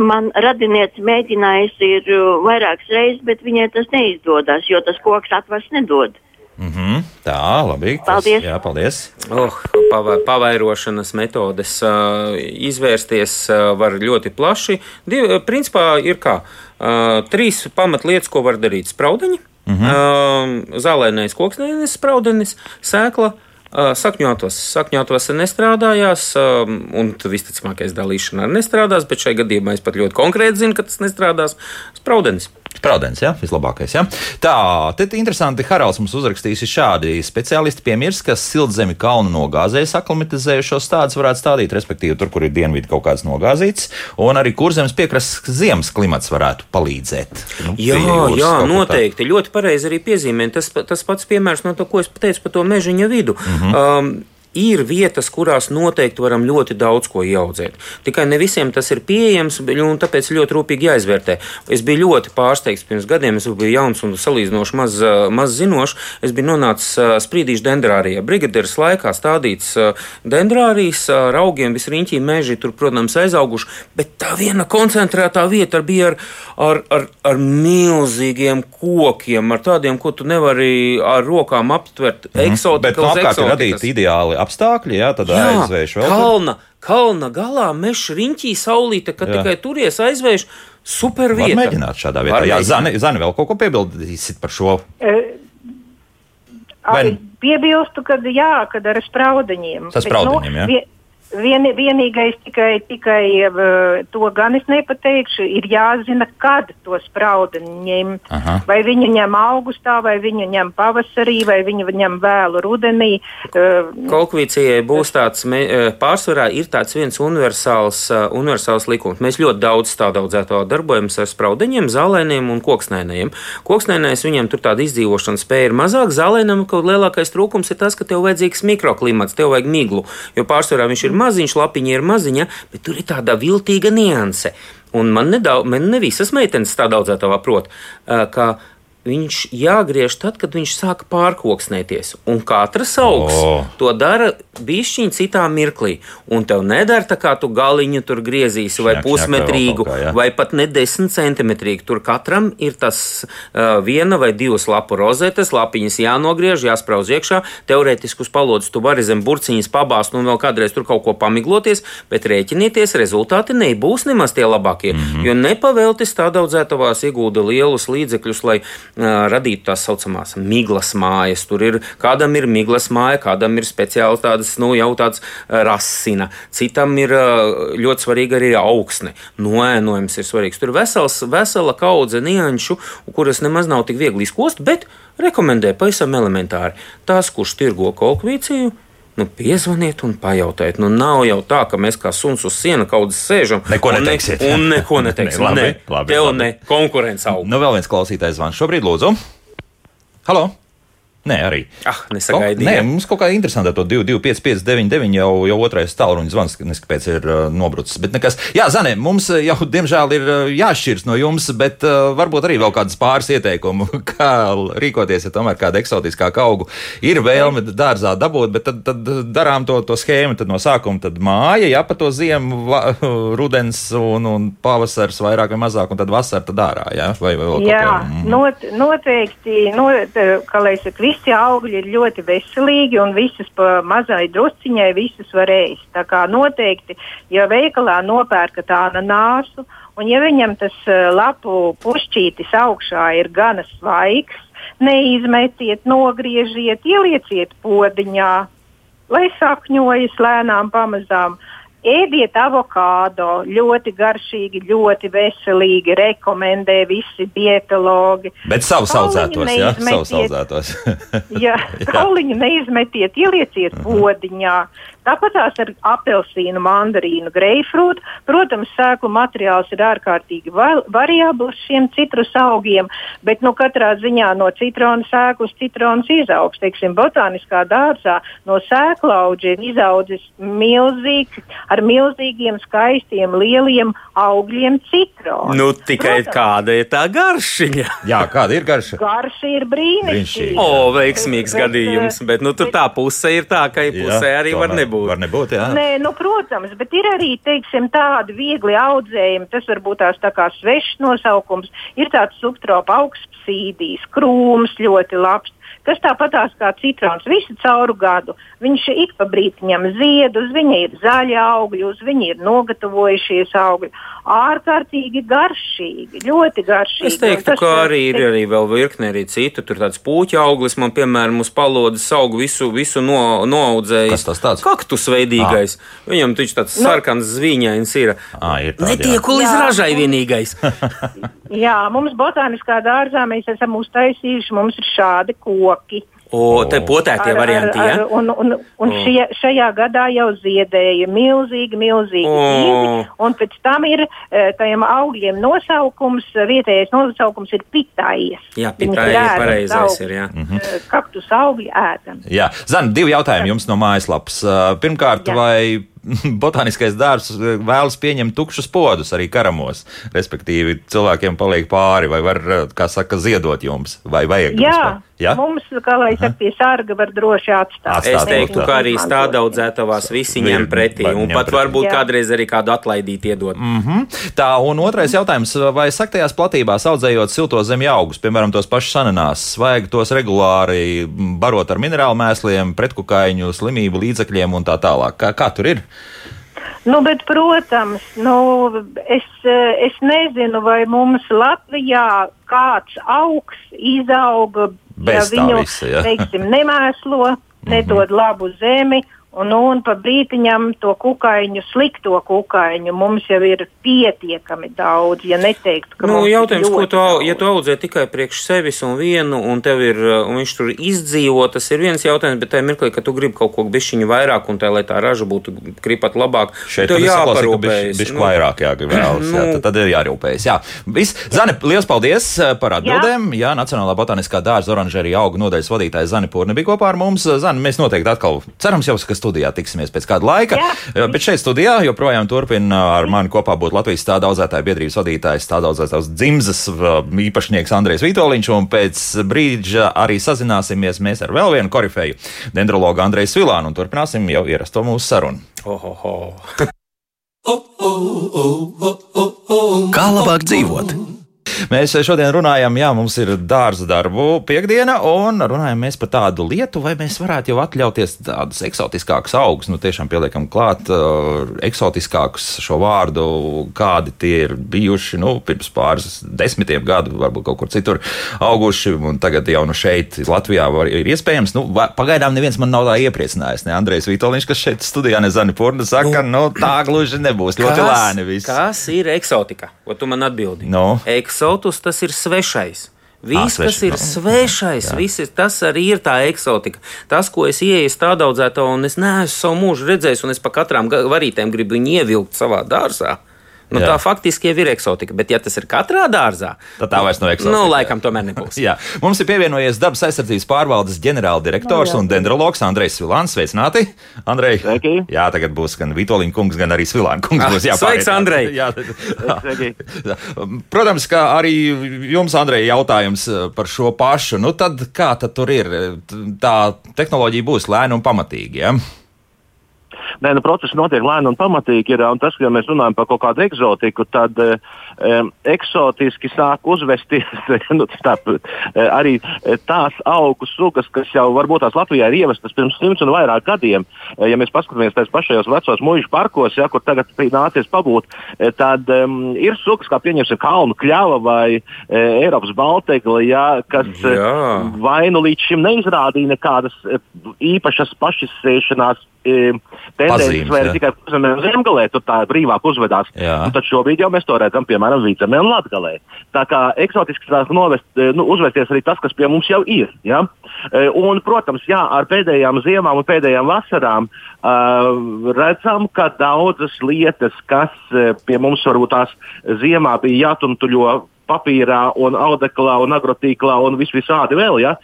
Man radinieci mēģinājis ir vairākas reizes, bet viņai tas neizdodas, jo tas koks atvars nedod.
Mm -hmm. Tā, labi.
Paldies.
Jā, paldies.
Oh, pavairošanas metodes izvērsties var ļoti plaši. Div, principā ir kā trīs pamatlietas, ko var darīt. Spraudeņi, mm -hmm. zālēnais koksnēnis spraudenis, sēkla. Sakņotos, sakņotos nestrādājās, un visticamākais dalīšana arī nestrādās, bet šai gadījumā es pat ļoti konkrēti zinu, ka tas nestrādās. Spraudenis.
Sprādens, ja? vislabākais. Ja? Tā, te interesanti, Haralds mums uzrakstījis šādi. Speciālisti piemirst, ka siltzemi kalnu nogāzēs aklimatizējušos stādus varētu stādīt, respektīvi tur, kur ir dienvidi kaut kāds nogāzīts, un arī kurzemes piekrastes ziemas klimats varētu palīdzēt.
Nu, jā, jā noteikti. Tā. Ļoti pareizi arī piezīmē. Tas, tas pats piemērs no to, ko es teicu par to mežiņa vidu. Mm -hmm. um, ir vietas, kurās noteikti varam ļoti daudz ko ieaudzēt. Tikai ne visiem tas ir pieejams, un tāpēc ļoti rūpīgi jāizvērtē. Es biju ļoti pārsteigts pirms gadiem, es biju jauns un salīdzinoši maz, maz zinošs. Es biju nonācis sprīdīšu dendrārijā. Brigadieris laikā stādīts dendrārijas ar augiem, visriņķī meži tur, protams, aizauguši, bet tā viena koncentrētā vieta bija ar, ar, ar, ar milzīgiem kokiem, ar tādiem, ko tu nevari ar rokām aptvert.
Mm. Eksotikas, bet nu, apkārt ir radīti ideāli apstākļi, jā, tad jā, aizvērš vēl.
Kalna, kalna galā meža riņķī saulīte, kad jā. tikai turies aizvērš. Super vieta.
Var mēģināt šādā vietā. Var jā, Zani, Zani, vēl kaut ko piebildīsit par šo? E,
Vai... Piebilstu, ka jā, kad ar spraudeņiem.
Tas spraudeņiem, nu, jā.
Vien, vienīgais tikai, tikai uh, to gan es nepateikšu, ir jāzina, kad to spraudeni ņemt. Aha. Vai viņa ņem augustā, vai viņa ņem pavasarī, vai viņa ņem vēlu rudenī.
Uh, Kolekvīcijai būs tāds, pārsvarā ir tāds viens universāls, uh, universāls likums. Mēs ļoti daudz stādaudzēto darbojamies ar spraudeņiem, zālēniem un koksnēniem. Koksnēnēs viņam tur tāda izdzīvošanas spēja ir mazāk, zālēnam kaut lielākais trūkums ir tas, ka tev vajadzīgs mikroklimats, tev vajag miglu, jo pārsvarā viņš ir maziņš, lapiņa ir maziņa, bet tur ir tāda viltīga nianse. Un man, nedaudz, man ne visas meitenes tā daudzētavā prot, ka viņš jāgriež tad, kad viņš sāk pārkoksnēties. Un katrs augs oh. to dara bišķiņ citā mirklī. Un tev nedara tā, kā tu galiņu tur griezīsi, vai pusmetrīgu, kā, ja. vai pat ne desmit centimetrīgu. Tur katram ir tas uh, viena vai divas lapu rozetes, lapiņas jānogriež, jāsprauž iekšā. Teorētiski uz palodzes tu vari zem burciņas pabāzt un vēl kādreiz tur kaut ko pamigloties, bet rēķinieties, rezultāti nebūs nemaz tie labākie. Mm -hmm. Jo nepavēltis tādā audzētavās iegūda lielus līdzekļus, lai radītu tās saucamās miglas mājas. Tur ir kādam ir miglas māja, kādam ir speciāli tādas, nu, jau tāds rasina, citam ir ļoti svarīga arī augsne. Noēnojums ir svarīgs. Tur ir vesels, vesela kaudze nianšu, kuras nemaz nav tik viegli izkost, bet rekomendē pavisam elementāri. Tās, kurš tirgo kolekvīciju, Nu, piezvaniet un pajautājiet. Nu, nav jau tā, ka mēs kā suns uz siena kaut kādā sēžam.
Neko neteiksiet.
Un, ne, un neko neteiksim. ne, labi, ne, labi, tev labi. ne konkurence aug.
Nu, vēl viens klausītājs zvans šobrīd, lūdzu. Halo! Nē, arī.
Ah, nesagaidīju.
Nē, mums kaut kā interesanti ar to 2, 2, 5, 5, 9, 9 jau, jau otrais tālruņa zvans, nes kāpēc ir uh, nobrucis. Bet nekas, jā, Zane, mums jau diemžēl ir uh, jāšķirs no jums, bet uh, varbūt arī vēl kādas pāris ieteikumu, kā rīkoties, ja tomēr kāda eksotiskāka augu ir vēlme dārzā dabūt, bet tad, tad darām to, to schēmu, tad no sākuma tad māja, jā, pa to ziemu, va, rudens un, un pavasars vairāk vai mazāk, un tad vasara tad ārā, jā, vai, vai vēl kaut
Jā,
kā. Mhm.
not, noteikti, not, kā lai saka, visi augļi ir ļoti veselīgi un visas pa mazai drusciņai visas var ēst. Tā kā noteikti, ja veikalā nopērkat ananāsu un ja viņam tas eh, lapu pušķītis augšā ir gana svaigs, neizmetiet, nogriežiet, ielieciet podiņā, lai sakņojas lēnām pamazām. Ēdiet avokādo, ļoti garšīgi, ļoti veselīgi, rekomendē visi dietologi.
Bet savus
Kauliņu
audzētos, jā, savus
neizmetiet.
audzētos.
Ja kauliņu neizmetiet, ielieciet podiņā. Tāpat tās ar apelsīnu, mandarīnu, greifrūtu. Protams, sēklu materiāls ir ārkārtīgi va- variabls šiem citrus augiem, bet nu, katrā ziņā no citrona sēklas citrons izaugs. Teiksim, botāniskā dārzā no sēklauģa ir izaudzis milzīgs, ar milzīgiem, skaistiem, lieliem augļiem citrons.
Nu, tikai
Protams.
kāda ir tā garšiņa?
jā, kāda ir garša?
Garša ir
brīnišķīga.
O, veiksmīgs
Bet,
gadījums, bet nu, tur tā puse ir tā, ka pusē arī var
tomēr
nebūt.
Var nebūt, jā.
Nē, nu, protams, bet ir arī teiksim, tādi viegli audzējumi. Tas varbūt tās tā kā svešs nosaukums. Ir tāds subtropa augstspīdīs, krūms ļoti labs. Kas tāpatās kā citrons visu cauru gadu. Viņš ik pa brītiņam zied, uz viņa ir zaļi augļi, uz viņa ir nogatavojušies augļi. Ārkārtīgi garšīgi, ļoti garšīgi.
Es teiktu,
tas,
ka arī ir arī vēl virkne arī citu. Tur tāds puķa auglis, man piemēram, uz palodas augu visu, visu no, noaudzējis.
Kas tas tāds?
Kaktus veidīgais. Viņam taču tāds
Nu.
sarkans zvīņains ir.
Ā, ir tādi, jā.
Netiekulis
Jā.
ražai vienīgais.
Jā, mums botāniskā dārzā mēs esam uztaisījuši, mums ir šādi koki.
O, te potētie varianti,
ar,
ja?
un un, un
O.
šie, šajā gadā jau ziedēja milzīgi, milzīgi ziedi. Un pēc tam ir eh, tajiem augļiem nosaukums, vietējais nosaukums ir pitājas.
Jā,
ēdams
pareizais ir, jā.
Eh, Kaktus augļi ēdam.
Jā, Zana, divi jautājumi jums no mājaslapas. Uh, Pirmkārt,
Jā.
vai botāniskais dārzs uh, vēlas pieņemt tukšus podus arī karamos? Respektīvi, cilvēkiem paliek pāri, vai var, uh, kā saka, ziedot jums, vai vajag?
Jā,
vispār? Jā?
mums, kā lai saka, pie sarga var droši atstāt.
Atstāt
Es teiktu, ka arī stādaudzētavās visi ņem pretī. Un pat varbūt
Jā.
kādreiz arī kādu atlaidīt iedot.
Mhm. Tā, un otrais jautājums, vai saktajās platībās audzējot silto zemju augus, piemēram, tos pašus ananās, vajag tos regulāri mm, barot ar minerālu mēsliem, pretkukaiņu slimību līdzekļiem un tā tālāk? Kā, kā tur ir?
Nu, bet, protams, nu, es, eh, es nezinu, vai mums Latvijā kāds augs izauga,
Bez
ja viņu,
visa, ja.
teiksim, nemēslo, nedod labu zemi. Un, un pa brītiņam to kukaiņu, slikto kukaiņu mums jau ir pietiekami daudz, ja neteiktu, ka
Nu, jautājums, ko tu, au- ja
daudz.
tu audzē tikai priekš sevis un vienu, un tev ir, uh, un viņš tur izdzīvo, tas ir viens jautājums, bet tajā mirklī, ka tu gribi kaut ko bišķiņu vairāk, un tā, lai tā raža būtu kripat labāk,
Šeit
tev jāparūpējas.
bišķi bišķi vairāk jāgribēlas. Jā,
nu.
tad, tad ir jārūpējas. Jā. Viss. Zane, liels paldies eh, par atbildēm. Jā, Nacionālā botaniskā dārza oranžērija auga nodaļas vadītājs Zane Pūrne bija kopā ar mums. Zane, mēs noteikti atkal cerams jau, ka studijā tiksimies pēc kāda laika.
Jā.
Bet šeit studijā joprojām turpina ar mani kopā būt Latvijas stāda audzētāja biedrības vadītājs, stāda audzētājs dzimzas eh, īpašnieks Andrejs Vitoļņš, un pēc brīža arī sazināsimies mēs ar vēl vienu korifeju, dendrologu Andreju Svilānu, un turpināsim jau ierasto mūsu sarunu.
Ohoho.
Kā labāk dzīvot? Mēs šodien runājam, jā, mums ir dārza darbu piekdiena, un runājam mēs par tādu lietu, vai mēs varētu jau atļauties tādus eksotiskākus augus. Nu, tiešām pieliekam klāt uh, eksotiskākus šo vārdu, kādi tie ir bijuši nu, pirms pāris desmitiem gadu, varbūt kaut kur citur auguši, un tagad jau nu šeit, Latvijā, var, ir iespējams. Nu, va- pagaidām neviens man nav tā iepriecinājis. Ne Andrejs Vitoļņš, kas šeit studijā nezina Purna, saka, nu, tā gluži nebūs. Ļoti lēni viss.
kas ir eksotika? Ko tu man atbildi?
Nu?
Eksotus tas ir svešais. Viss,
Ā,
kas
svešs,
ir svešais, viss, tas arī ir tā eksotika. Tas, ko es ieeju tādā audzētā, un es neesmu savu mūžu redzējis, un es pa katrām varītēm gribu viņu ievilkt savā dārzā. Nu,
Jā.
tā faktiski jau ir eksotika, bet ja tas ir katrā dārzā,
Tad tā vairs nav eksotika.
Nu, laikam tomēr nebūs.
Jā, mums ir pievienojies dabas aizsardzības pārvaldes ģenerāldirektors un dendrologs Andrejs Vilāns. Sveicināti! Andrej,
Sveiki.
jā, tagad būs gan Vitolīna kungs, gan arī Svilāna kungs.
Ah,
Būs jāpāriet.
sveiks, Andrej.
Jā. Protams, kā arī jums, Andrej, jautājums eh, par šo pašu. Nu, tad kā tad tur ir? Tā tehnoloģija būs lēna un pamatīga. Ja?
Nē, nu, process notiek lēni un pamatīgi. Ir, un tas, ka ja mēs runājam par kaut kādu eksotiku, tad um, eksotiski sāk uzvesties nu, tā, eh, arī eh, tās augu sugas, kas jau varbūt tās Latvijā ir ievestas pirms simts un vairāk gadiem. Ja mēs paskatāmies tajos pašajos vecos mūža parkos, ja, kur tagad nācies pabūt, tad um, ir sugas, kā pieņemsim kalnu kļava vai e, Eiropas baltegla, ja, kas
Jā.
vai nu līdz šim neizrādīja nekādas eh, īpašas pašizsēšanās tendences,
Pazīmes,
vai
jā.
arī tikai zemē, zemgalē tur tā brīvāk uzvedās. Un tad šobrīd jau mēs to redzam, piemēram, Vīdzemē un Latgalē. Tā kā eksotiski sāk novest, eh, nu, uzvesties arī tas, kas pie mums jau ir. Ja? Eh, Un, protams, jā, ar pēdējām ziemām un pēdējām vasarām uh, redzam, ka daudzas lietas, kas pie mums varbūt tās ziemā bija jātumtuļo papīrā, un audeklā, un agrotīklā, un vis visādi vēl, ja,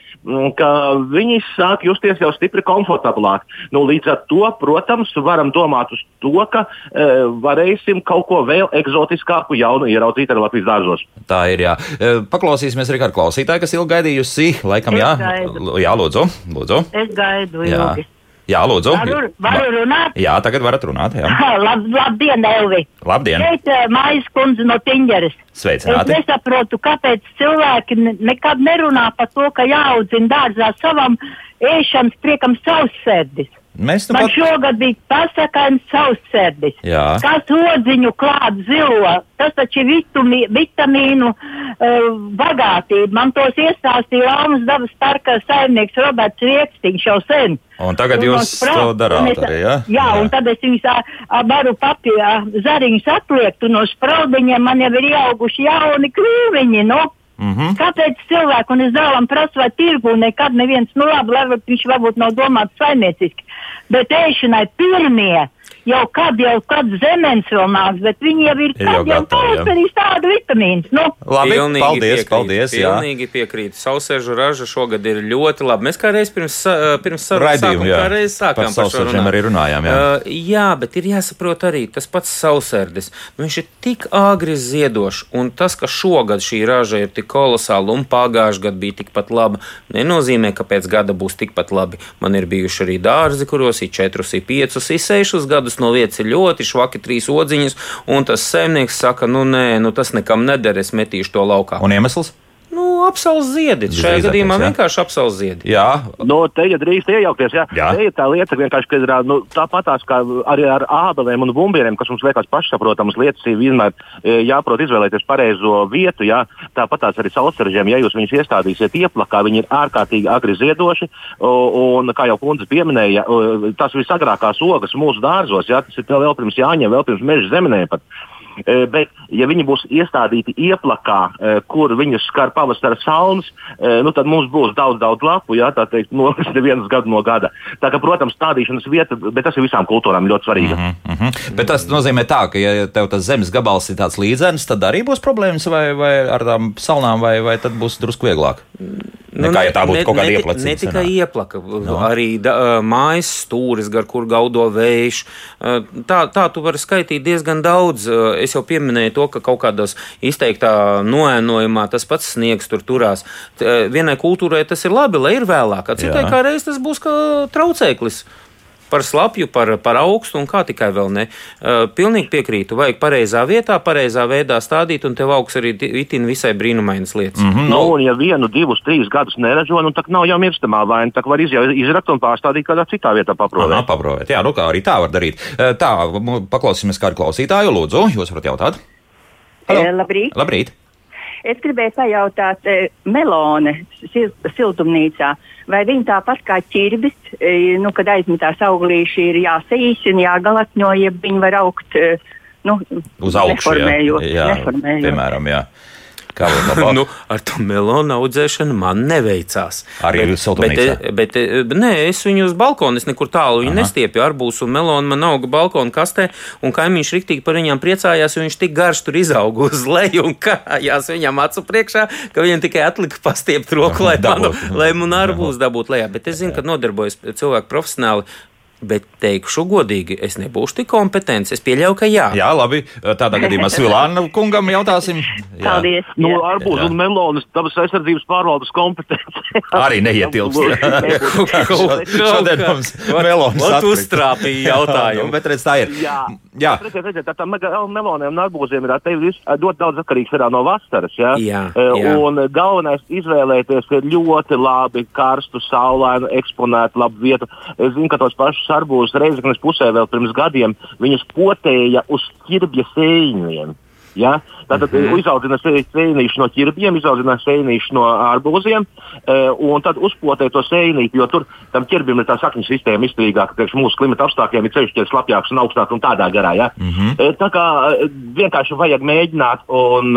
ka viņi sāk justies jau stipri komfortablāk. Nu, līdz ar to, protams, varam domāt uz to, ka e, varēsim kaut ko vēl eksotiskāku, jaunu ieraudzīt arī Latvijas dārzos.
Tā ir. Jā. Eh, Paklausīsimies arī kādu klausītāju, kas ilgi gaidījusi. Laikam, jā, jā lūdzu. lūdzu.
Es gaidu
Jā.
ilgi.
Jā, lūdzu.
Varu, varu runāt?
Jā, tagad varat runāt. Jā.
Lab, labdien, Elvi!
Labdien!
Šeit uh, Mājas kundze no Tiņģeres. Es
Sveicināti!
nesaprotu, kāpēc cilvēki ne- nekad nerunā par to, ka jāaudzina dārzā savam ēšanas priekam savsērdis.
Mēs
Man
pat.
šogad bija pasakājums savsērdis. Kas odziņu klāt zilo, tas taču ir vitumi, vitamīnu uh, bagātība. Man tos iestāstīja Laumas dabas parka saimnieks Roberts Riekstīņš jau sen.
Un tagad
Un
jūs
no sprau-
to darāt
es-
arī, jā?
Jā, un tad es viņus varu papīra zariņus atliekt, un no spraudiņiem man jau ir ieauguši jauni krīviņi. Nu.
Mm -hmm.
Kāpēc cilvēku un es dēlam prasu, vai tirgu nekad neviens, nu labi, lai viņš varbūt nav domāts saimnieciski, bet ēšanai pirmie, jau kad, jau kad zemens vēl nāks, bet viņi jau ir,
jau
kad jau
gatavi, jā.
pavasarī tādu vitamīns. Nu,
Labi,
Pilnīgi
paldies,
piekrītu,
paldies. Jā.
Pilnīgi piekrītu. Sausēžu raža šogad ir ļoti laba. Mēs kā reiz pirms, sa- pirms sarunas
Raidījumu,
sākuma,
jā.
kā reiz
Par
sākām par šo
sausēžiem
runāt.
arī runājām, jā.
Uh, jā, bet ir jāsaprot arī tas pats sausērdis. Nu, viņš ir tik agri ziedošs, un tas, ka šogad šī raža ir tik kolosāla un pagājušajā gadā bija tikpat laba, nenozīmē, ka pēc gada būs tikpat labi. Man ir bijuši arī dārzi, kuros ir četrus, ir piecus, ir gadus no vietas ir ļoti švaki trīs odziņas, un tas saimnieks saka, nu nē, nu tas nekam neder, es metīšu to laukā.
Un iemesls?
Nu, apsals ziedi. Šajā gadījumā
jā.
vienkārši apsals ziedi.
Jā,
Nu, te ja drīkst iejaukties. Jā.
Jā.
Te ir tā lieta, vienkārši, ka ir nu, tāpatās kā arī ar ābelēm un bumbieriem, kas mums liekas pašsaprotamas lietas, ir vienmēr jāprot izvēlēties pareizo vietu. Jā. Tāpatās arī salsaržiem, ja jūs viņus iestādīsiet ieplakā, viņi ir ārkārtīgi agri ziedoši. Un, kā jau kundze pieminēja, tas visagrākās ogas mūsu dārzos, jā, tas ir vēl pirms jāņem, vēl pirms meža zemenēm. Pat. E, Bet, ja viņi būs iestādīti ieplakā, e, kur viņus skar pavasara salnas, e, nu, tad mums būs daudz, daudz lapu, jā, tā teikt, no vienas gada no gada. Tā kā, protams, stādīšanas vieta, bet tas ir visām kultūrām ļoti svarīga. Mm -hmm.
Mm -hmm. Bet tas nozīmē, tā, ka, ja tev tas zemes gabals ir tāds līdzenis, tad arī būs problēmas vai, vai ar tām salnām, vai, vai tad būs drusku vieglāk. Nekā, ja tā būtu kaut kāda
ne,
ieplacīta.
Ne tikai ieplaka, no. arī da, mājas stūris, gar kur gaudo vējš. Tā, tā tu vari skaitīt diezgan daudz. Es jau pieminēju to, ka kaut kādā izteiktā noēnojumā tas pats sniegs tur turās. Vienai kultūrai tas ir labi, lai ir vēlāk, citai kā reiz tas būs kā traucēklis. Par slapju, par, par augstu un kā tikai vēl ne. Uh, pilnīgi piekrītu. Vajag pareizā vietā, pareizā veidā stādīt, un tev augs arī itin visai brīnumainas lietas. Mm -hmm.
Nu, un ja vienu, divus, trīs gadus neražo, nu, tad nav jau mirstamā vaina. Tā kā var izrakt un pārstādīt kādā citā vietā
Aha,
paprovēt.
Jā, nu kā arī tā var darīt. Eh, Tā, paklausīsimies kādu klausītāju. Lūdzu, jūs varat jautāt. Halo.
Eh, Labrīt!
Labrīt!
Es gribēju pajautāt, e, melone sil siltumnīcā, vai viņi tāpat kā ķirbis, e, nu, kad aizmetās auglīši, ir jāsaīsina, jāgalatņo, ja viņi var augt, e, nu,
Uz augšu. jā.
neformējot.
Jā,
neformējot.
piemēram, jā. Kā vēl labāk?
nu, ar to melonu audzēšanu man neveicās.
Arī
bet,
siltumnīcā?
bet, bet, bet nē, es viņu uz balkona, es nekur tālu viņu nestiepju. Arbūs un melonu man auga balkona kastē, un kaimiņš riktīgi par viņām priecājās, jo viņš tik garš tur izauga uz leju un kājās viņam acu priekšā, ka viņam tikai atlika pastiept roku, lai manu,
Dabūt.
lai manu arbūs dabūtu lejā. Bet es zinu, ka nodarbojas cilvēki profesionāli. Bet teikšu godīgi, es nebūšu tik kompetents. Es pieļauju, ka jā.
Jā, labi. Tādā gadījumā Svilāna kungam jautāsim. Jā.
Paldies.
Nu,
Jā.
arbūz
Jā.
un melonas dabas aizsardzības pārvaldes kompetence.
Arī neietilpst. Šodien mums melonas
Vat
atkrita.
uztrāpīja
Nu,
jautājumu.
bet redz, tā ir.
Jā,
Jā.
Redziet, redziet, tā, mega- meloniem un arbūziem ir ļoti daudz atkarīgs ir no vasaras. Ja?
Jā,
Eh,
jā.
Un galvenais izvēlēties ir ļoti labi karstu, saulainu, eksponētu, labu vietu. Es zinu, ka tos pašus arbūzus Reizeknas pusē vēl pirms gadiem viņus potēja uz ķirbja sēņiem. Ja? Tātad mm -hmm. izaudzina sēnīšu no ķirbjiem, izaudzina sēnīšu no arbūziem, e, un tad uzpotē to sēnīti, jo tur tam ķirbim ir tā sakņu sistēma izturīgāka priekš mūsu klimata apstākļiem, ir ceļš, kas ir slapjāks un augstāks un tādā garā. Ja? Mm -hmm. e, tā kā vienkārši vajag mēģināt un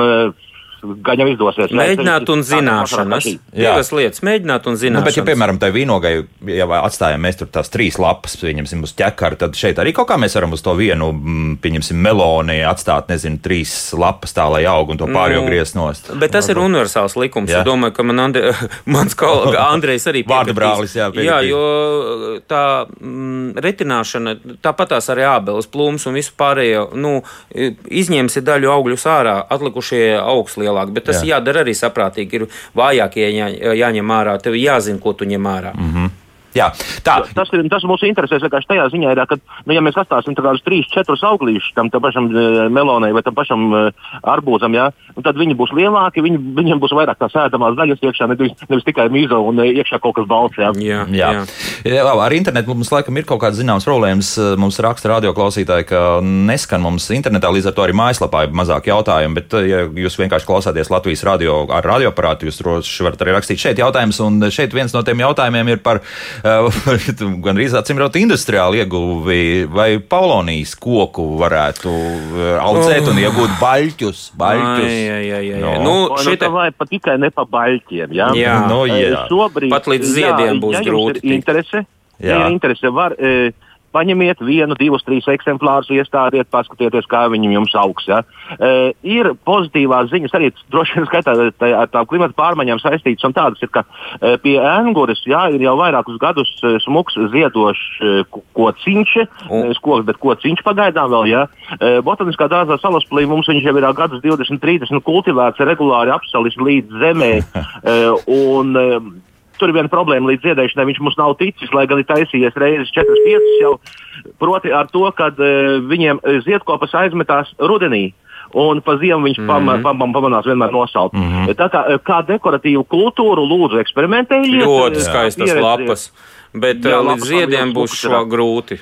gan jau izdosies.
Mēģināt un
Tā- tā-
zināšanas.
tā-
Jā.
Divas lietas - mēģināt un
Nu,
zināšanas.
bet, ja, piemēram, tai vīnogai ja atstājam mēs tur tās trīs lapas, pieņemsim, uz ķekara, tad šeit arī kaut kā mēs varam uz to vienu, mm, pieņemsim, meloni atstāt, nezinu, trīs lapas tā, lai aug un to pārējo
Nu,
griezt nost.
Bet tas ir universāls likums.
Jā.
Es domāju, ka man Andre, mans kolēģis Andrejs arī
Vārdu
piekritīs.
brālis, jā,
jā,
piekritīs.
jo tā mm, retināšana, tāpat tās arī ābeles, plūms un visu pārējo, nu, izņemsi daļu augļus ārā, atlikušie augs lielāk, bet tas
Jā.
jā. jādara arī saprātīgi. Ir vājākie jā, jāņem ārā, tev jāzina, ko tu ņem ārā. Mm.
Jā, tā.
Tas, ir, tas mūsu interesēs vienkārši tajā ziņā, ir, ka, nu, ja mēs atstāsim tādus trīs, četrus auglīšus tam, tam pašam e, melonai vai tam pašam e, arbūzam, jā, un tad viņi būs lielāki, viņi, viņiem būs vairāk tās ēdamās daļas iekšā, nevis, nevis tikai mīza un e, iekšā kaut kas balts. Jā.
Jā,
Jā. Jā. Jā, ar internetu mums laikam ir kaut kādas zināmas problēmas. Mums raksta radioklausītāji, ka neskan mums internetā, līdz ar to arī mājaslapā ir mazāk jautājumu. Bet, ja jūs vienkārši klausāties Latvijas radio ar radioaparātu, jūs droši varat arī rakstīt šeit jautājumus. Un šeit viens no tiem jautājumiem ir par gan arī atsimrot industriālu ieguvi, vai Paulonijas koku varētu uh, audzēt un iegūt baļķus. baļķus.
Ai, ai, ai, ai.
No.
Nu,
Nu,
šita-
tā vai pat tikai ne pa baļķiem. Jā,
Jā.
Nu, jā.
Šobrīd,
Pat līdz ziediem būs
ja
grūti.
Interese,
Jā.
ja ir interese, var e, paņemiet vienu, divus, trīs eksemplārus, iestādiet, paskatieties, kā viņi jums augs. Ja. E, ir pozitīvās ziņas, arī droši vien skaitā tā, ar tām klimata pārmaiņām saistītas, un tādas ir, ka e, pie ēnguras jā, ir jau vairākus gadus e, smuks ziedošs e, ko- kociņš,
Un-
nevis koks, bet kociņš pagaidām vēl. Ja. E, Botaniskā dārzā salaspīlī mums viņš jau ir gadus 20, 30 kultivēts, regulāri apsalis līdz zemē. e, un, e, Tur ir viena problēma līdz ziedēšanai. Viņš mums nav ticis, lai gan ir taisījies reizes 4-5 jau. Proti ar to, ka uh, viņiem eh, ziedkopas aizmetās rudenī. Un pa ziemu viņš mm -hmm. pam, pam, pamanās vienmēr nosaukt. Mm -hmm. Tā kā, eh, kā dekoratīvu kultūru lūdzu eksperimentējiet.
ļoti skaistas
pieredzi-
lapas. Bet
Jā,
līdz
lapas
ziediem būs šo grūti.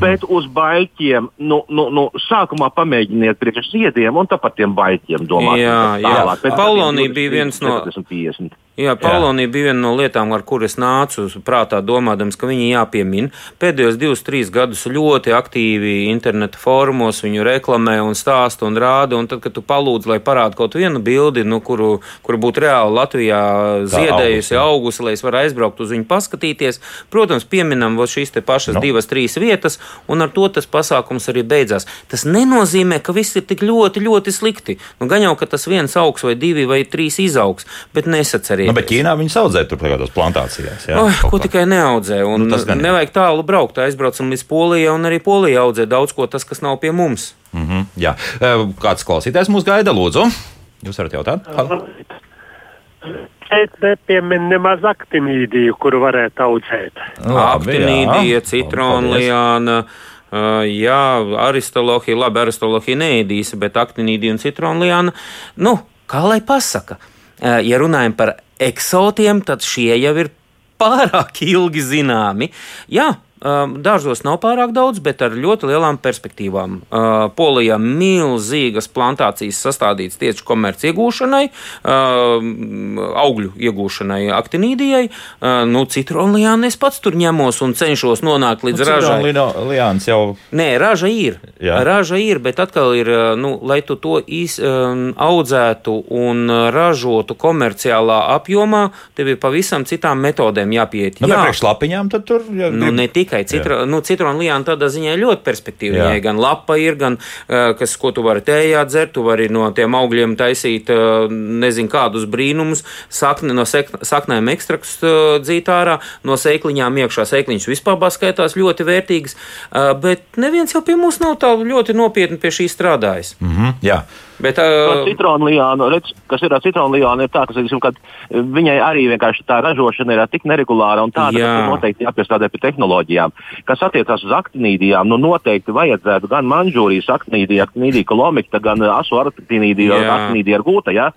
Bet uz baļķiem, nu, nu, nu, sākumā pamēģiniet priekš ziediem un tāpat tiem baļķiem domāt.
Jā, jā.
tālāk. Pēc gadiem
bija viens no-
40, 50.
Jā, Paulonija bija viena no lietām, ar kuras nācu prātā, domādams, ka viņi jāpiemina. Pēdējos divus, trīs gadus ļoti aktīvi interneta formos viņu reklamē un stāsta un rāda. Un tad, kad tu palūdz, lai parāda kaut vienu bildi, nu, kuru, kuru būtu reāli Latvijā ziedējusi,
augusi,
lai es varētu aizbraukt uz viņu paskatīties, protams, pieminam šīs te pašas
Nu.
no. divas, trīs vietas, un ar to tas pasākums arī beidzās. Tas nenozīmē, ka viss ir tik ļoti, ļoti slikti. Nu, gan jau, ka tas viens augs vai divi vai trīs izaugs, bet nesacerieties.
Nu, bet Ķīnā viņi audzē tur kādās plantācijās. Jā,
Oh, ko
kā.
tikai neaudzē. Un
Nu, tas gan
nevajag tālu braukt. Aizbraucam līdz Polijai, un arī Polija audzē daudz ko tas, kas nav pie mums.
Mhm, jā. Eh, Kāds klausītājs mūs gaida, lūdzu? Jūs varat jautāt?
Šeit nepiemin nemaz aktinīdiju, kuru varētu audzēt.
Aktinīdija, citronlijāna. Uh, jā, aristolohija, labi, aristolohija neēdīs, bet aktinīdija un citronlijāna. Nu, kā lai pasaka, uh, ja runājam par eksotiem, tad šie jau ir pārāk ilgi zināmi. Jā, dārzos nav pārāk daudz, bet ar ļoti lielām perspektīvām. Polijā milzīgas plantācijas sastādītas tieši komerci iegūšanai, augļu iegūšanai, aktinīdijai. Nu, Citronlijāni es pats tur ņemos un cenšos nonākt līdz nu, ražai.
Citronlijāns jau.
Nē, raža ir. Jā. Raža ir, bet atkal ir, nu, lai tu to iz, audzētu un ražotu komerciālā apjomā, tev ir pavisam citām metodēm jāpiet.
Nu, Jā, priekš lapiņām tad tur.
Jā, nu, ne tikai citro, nu, citronu lijāna tādā ziņā ļoti perspektīva. Viņai gan lapa ir, gan uh, kas, ko tu vari tējā dzert, tu vari no tiem augļiem taisīt uh, nezinu kādus brīnumus, sakni, no sek, saknēm ekstraktus uh, dzīt ārā, no sēkliņām iekšā sēkliņas vispār skaitās ļoti vērtīgas, bet neviens jau pie mums nav tā ļoti nopietni pie šī strādājis.
Mm -hmm, jā.
Bet, uh, citronlijāna, redz, kas ir ar citronlijānu, ir tā, ka teiksim, viņai arī vienkārši tā ražošana ir tik neregulāra un tāda, Jā. ka noteikti jāpiestrādā pie tehnoloģijām. Kas attiecās uz aktinīdijām, nu noteikti vajadzētu gan manžūrijas aktinīdija, aktinīdija kolomikta, gan asu aktinīdija, aktinīdija ar gūta. Ja?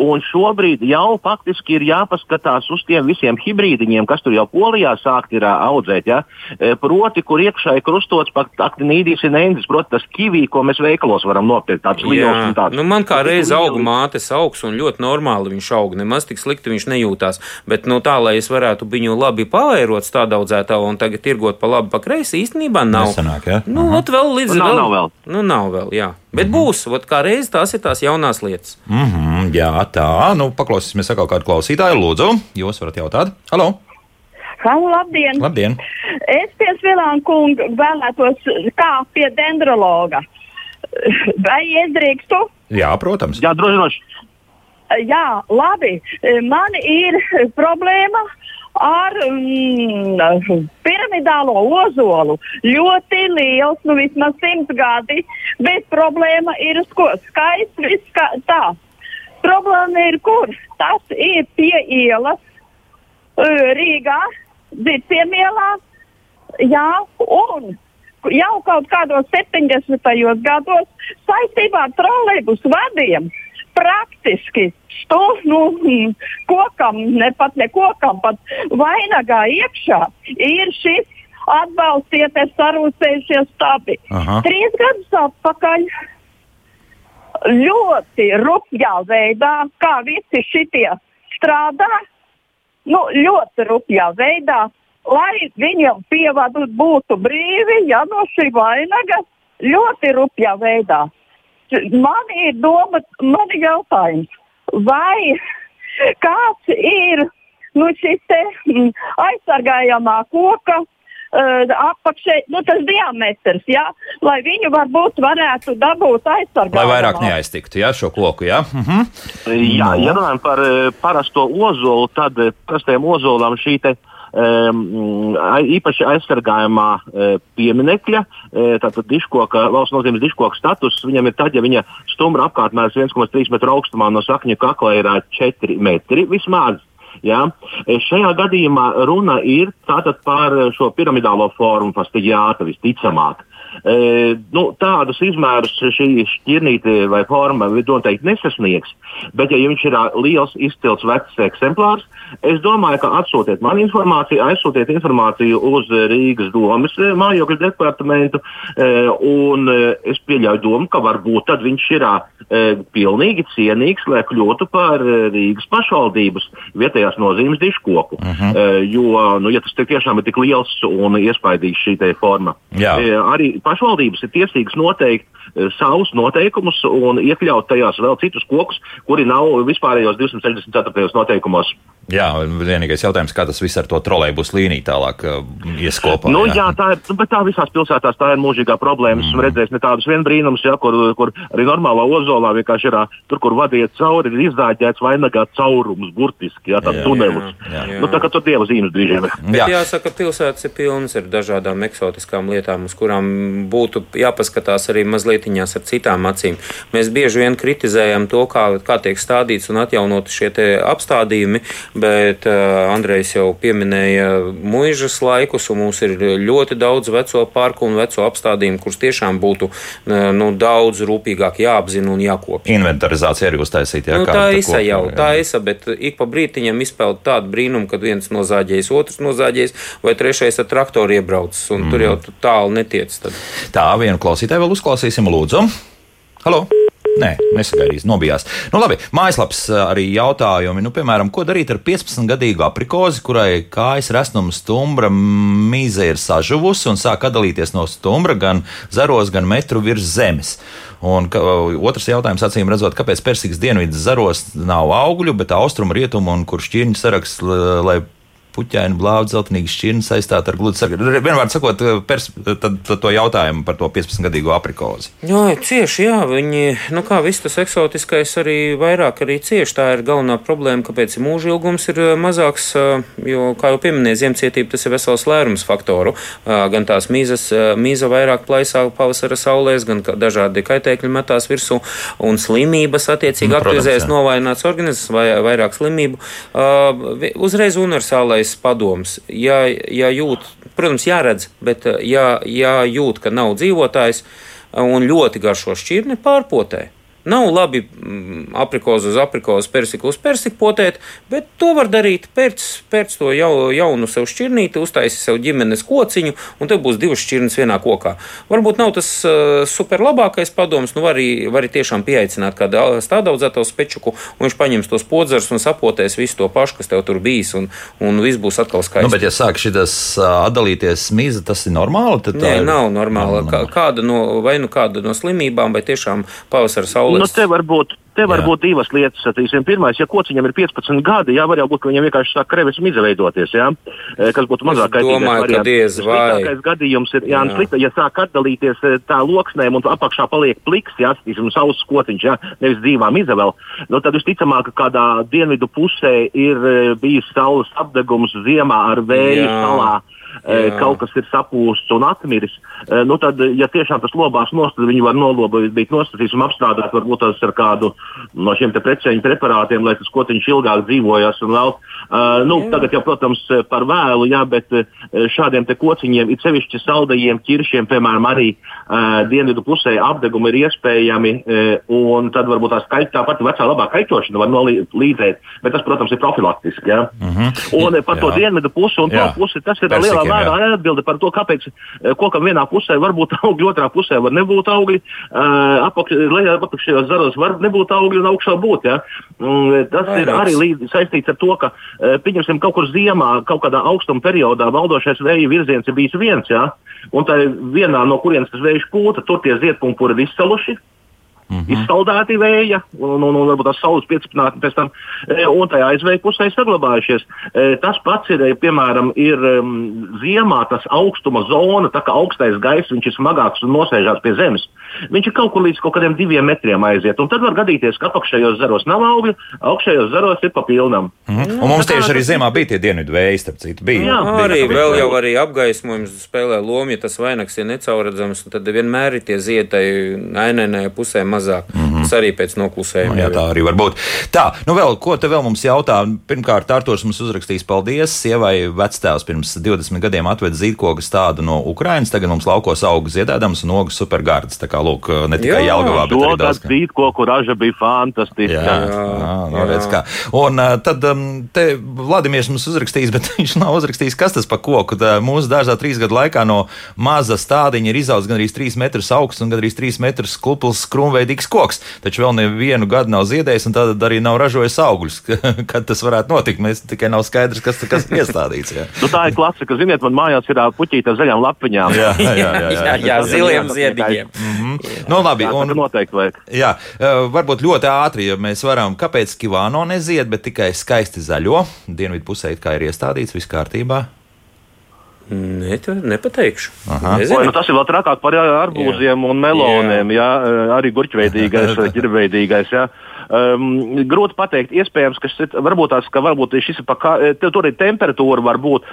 Un šobrīd jau faktiski ir jāpaskatās uz tiem visiem hibrīdiņiem, kas tur jau polijā sākt ir audzēt. Ja? Proti, kur iekšā ir krustots aktinīdijas ir neindas, proti tas kivī, ko mēs veikalos varam nopirkt, tāds liels
tāds. Nu, man kā reiz auga mātes augs un ļoti normāli viņš aug. Nemaz tik slikti viņš nejūtās. Bet nu, tā, lai es varētu viņu labi pavairot stādaudzētā un tagad tirgot pa labi, pa kreisi, īstenībā nav.
Nesanāk, ja?
Nu, uh -huh. vēl līdz
nu, nav, vēl. nav vēl.
Nu, nav vēl, jā. Bet mm -hmm. būs, ot, kā reiz tās ir tās jaunās lietas.
Mm -hmm, jā, tā. Nu, paklausīsimies atkal kādu klausītāju. Lūdzu, jūs varat jautāt. Halo!
Halo, labdien!
labdien.
Es pie Svilāna kunga vēlētos kā pie dendrologa. Vai es drīkstu?
Jā, protams.
Jā, droši.
Jā, labi. Man ir problēma ar mm, piramidālo ozolu. Ļoti liels, nu vismaz simts gadi, bet problēma ir ko? Skaists, viss kā tā. Problēma ir kur? Tas ir pie ielas Rīgā, Dzirciemielā, jā, un jau kaut kādos 70. gados saistībā ar trolēļus vadiem praktiski stāv nu, kokam, ne pat ne kokam, pat vainagā iekšā ir šis atbalstiet, ir sarūsējušies stabi. Aha. Trīs gadus atpakaļ ļoti rupjā veidā, kā visi šitie strādā, nu, ļoti rupjā veidā lai viņam pievadu būtu brīvi, ja no šī vainaga ļoti rupjā veidā. Man ir doma, man ir jautājums, vai kāds ir nu, šis te, mm, aizsargājamā koka uh, apakšē, nu, tas diametrs, ja, lai viņu varbūt varētu dabūt aizsargāt.
Lai vairāk neaiztiktu, ja, šo koku, jā. Mhm.
Jā, no. ja runājam par uh, parasto ozolu, tad uh, parastiem ozolam šī te uh, īpaši aizsargājumā uh, pieminekļa, uh, tātad diškoka, valsts nozīmes diškoka status, viņam ir tad, ja viņa stumbra apkārtmērs 1,3 metru augstumā no sakņa kakla ir 4 metri vismaz. Ja? Šajā gadījumā runa ir par šo piramidālo formu, fastiģiāta visticamāk. E, nu, tādus izmērus šī šķirnīte vai forma noteikti nesasniegs. Bet, ja viņš ir liels, izcils vecs eksemplārs, es domāju, ka atsūtiet man informāciju, aizsūtiet informāciju uz Rīgas domas mājokļu departamentu. E, un es pieļauju domu, ka varbūt tad viņš ir e, pilnīgi cienīgs, lai kļūtu par Rīgas pašvaldības vietējās nozīmes diškoku. Uh mhm. -huh. Jo, nu, ja tas tiešām ir tik liels un iespaidīgs šī forma, Jā. arī pašvaldības ir tiesīgas noteikt savus noteikumus un iekļaut tajās vēl citus kokus, kuri nav vispārējos 264. noteikumos.
Jā, vienīgais jautājums, kā tas viss ar to trolēļus līniju tālāk uh, ies kopā.
Nu, jā, jā tā, ir, nu, tā visās pilsētās tā ir mūžīgā problēma. Mm. Esmu redzējis ne tādus vien brīnumus, ja, kur, kur arī normālā ozolā vienkārši ir tur, kur vadiet cauri, ir izdāģēts vainagā caurums, burtiski, ja, tāds tunelis. Jā, jā. Nu, tā kā tur dieva zīmes brīžiem ir.
Jā. Jāsaka, pilsētas ir pilnas ar dažādām eksotiskām lietām, uz kurām būtu jāpaskatās arī mazliet mazlietiņās ar citām acīm. Mēs bieži vien kritizējam to, kā, kā tiek stādīts un atjaunot šie apstādījumi, bet uh, Andrejs jau pieminēja muižas laikus, un mums ir ļoti daudz veco parku un veco apstādījumu, kurus tiešām būtu uh, nu, daudz rūpīgāk jāapzina un jākopja.
Inventorizācija arī uztaisīta.
Nu, tā ir jau, tā ir, bet ik pa brītiņam izpeld tādu brīnumu, kad viens nozāģējis, otrs nozāģējis, vai trešais ar traktoru iebraucis, un mm. tur jau tālu netiec. Tad.
Tā, vienu klausītāju vēl uzklausīsim, lūdzu. Halo! Nē, nesagaidīs, nobijās. Nu, labi, mājaslapas arī jautājumi. Nu, piemēram, ko darīt ar 15-gadīgu aprikozi, kurai kājas resnuma stumbra mīze ir sažuvusi un sāk atdalīties no stumbra gan zaros, gan metru virs zemes? Un ka, otrs jautājums, acīm redzot, kāpēc Persijas dienvidu zaros nav augļu, bet austrumu, rietumu un kur šķirņu saraksts, lai puķaini, blāvi, zeltainīgi šķirni saistīti ar gludu sargu. Vienmēr sakot, pers, tad, tad to jautājumu par to 15-gadīgo aprikozi.
Jā, cieši, jā, viņi, nu kā viss tas eksotiskais arī vairāk arī cieši. Tā ir galvenā problēma, kāpēc mūža ilgums ir eh, mazāks, eh, jo, kā jau pieminēja, ziemcietība tas ir vesels lērums faktoru. Eh, gan tās mīzas, mīza vairāk plaisā pavasara saulēs, gan dažādi kaitēkļi metās virsū un slimības attiecīgi nu, aktivizējas novājināts organisms vai vairāk slimību. Uzreiz universālais pirmais padoms, ja, ja jūt, protams, jāredz, bet ja, ja jūt, ka nav dzīvotājs un ļoti garšo šķirni, pārpotē. Nav labi mm, aprikozu uz aprikozu, persiku uz persiku potēt, bet to var darīt pēc, pēc to jau, jaunu sev šķirnīti, uztaisīt sev ģimenes kociņu, un tev būs divas šķirnes vienā kokā. Varbūt nav tas uh, super labākais padoms, nu var arī, var arī tiešām pieaicināt kādu stādaudzēto spečuku, un viņš paņems tos podzars un sapotēs visu to pašu, kas tev tur bijis, un, un viss būs atkal skaisti.
Nu, bet, ja sāk šis atdalīties mīza, tas ir normāli?
Nē, ir... nav normāli. Kā, kāda no, vai nu kāda no slimībām, vai tiešām pavasara saule
Nu, te var būt, te var jā. būt divas lietas. Satīsim. Pirmais, ja kociņam ir 15 gadi, jā, var jau būt, ka viņam vienkārši sāk krevis izveidoties, jā, kas būtu mazāk
kaitīgais.
Sliktākais gadījums ir, jā, jā. Slikta, ja sāk atdalīties tā loksnēm un apakšā paliek pliks, jā, satīsim, saules kociņš, jā, nevis dzīvām izavēl, nu, tad visticamāk, ka kādā dienvidu pusē ir bijis saules apdegums ziemā ar vēju salā. Jā. Kaut kas ir sapūsts un atmiris, nu tad, ja tiešām tas lobās nost, tad viņi var nolobīt nostatīt un apstrādāt varbūt tas ar kādu no šiem precēņu preparātiem, lai tas kotiņš ilgāk dzīvojas un vēl. Uh, nu, jā. tagad jau, protams, par vēlu, jā, bet šādiem te kociņiem, it sevišķi saldajiem ķiršiem, piemēram, arī uh, dienvidu pusē apdegumi ir iespējami, uh, un tad varbūt tā skaita, tā pati vecā labā kaitošana var nolīdzēt, bet tas, protams, ir profilaktiski. Jā. Mm -hmm. Un par jā. to dienvidu pusi un to pusi tas ir lielā lielā mērā atbilde par to, kāpēc eh, kokam vienā pusē var būt augļi, otrā pusē var nebūt augļi, uh, apakšējos zaros var nebūt augļi un augšā būt. Ja? Un, tas Vai, ir arī līdz, saistīts ar to, ka, uh, pieņemsim, kaut kur ziemā, kaut kādā augstuma periodā valdošais vēja virziens ir bijis viens, ja? un tā vienā no kurienes tas vējš pūta, tur tie ziedpumpuri ir izsaluši. Mm -hmm. Izsaldēti vēja, un, un, un varbūt tās saules piecpatnātni pēc tam, e, un tajā aizvēja pusē saglabājušies. E, tas pats ir, e, piemēram, ir um, ziemā tas augstuma zona, tā kā augstais gaiss, viņš ir smagāks un nosēžās pie zemes. Viņš ir kaut kur līdz kaut kādiem diviem metriem aiziet, un tad var gadīties, ka apakšējos zaros nav augļu, augšējos zaros ir pa pilnam.
Mm -hmm. Un mums tieši arī ziemā bija tie dienvidu vēji, starp citu, bija.
Jā, bija arī vēl jau arī apgaismojums spēlē lomu, ja tas vainags ir necauredzams, tad vienmēr ir tie ziedai ainēnē pusē mazāk mazāk. Mm -hmm. Tas arī pēc noklusējuma.
No, jā, tā arī var būt. Tā, nu vēl, ko te vēl mums jautā? Pirmkārt, Arturs mums uzrakstīs paldies. Sievai vectēvs pirms 20 gadiem atveda zīdkogas tādu no Ukrainas, tagad mums laukos auga ziedēdams un ogas supergārdas. Tā kā, lūk, ne tikai Jelgavā, bet arī daudz.
Zīdkoku raža bija fantastiska.
Jā, jā, jā, no, redz, kā. Un tad te Vladimirs mums uzrakstīs, bet viņš nav uzrakstījis, kas tas pa koku. Tā, mūsu dārzā trīs gadu laikā no maza stādiņa ir izaugs gan arī 3 metrus augsts un gan arī 3 metrus klupls krūmveidi milzīgs koks, taču vēl nevienu gadu nav ziedējis un tad arī nav ražojis augļus. Kad tas varētu notikt, mēs tikai nav skaidrs, kas, kas ir iestādīts.
nu, tā ir klasika. Ziniet, man mājās ir puķīte ar zaļām lapiņām.
jā, jā, jā, jā, jā, jā ziliem ziediņiem.
Mm -hmm. nu, labi,
un, noteikti vajag.
Jā, varbūt ļoti ātri, ja mēs varam, kāpēc Kivāno nezied, bet tikai skaisti zaļo. Dienvidu pusē kā ir iestādīts, viss kārtībā.
Ne, nepateikšu.
Oi, nu tas ir vēl trakāk par arbūziem jā. un meloniem. Jā. Jā, arī gurķveidīgais, ģirveidīgais. Jā. Um, grūti pateikt, iespējams, ka šis, varbūt tās, ka varbūt šis ir pa kā, tur ir temperatūra, varbūt,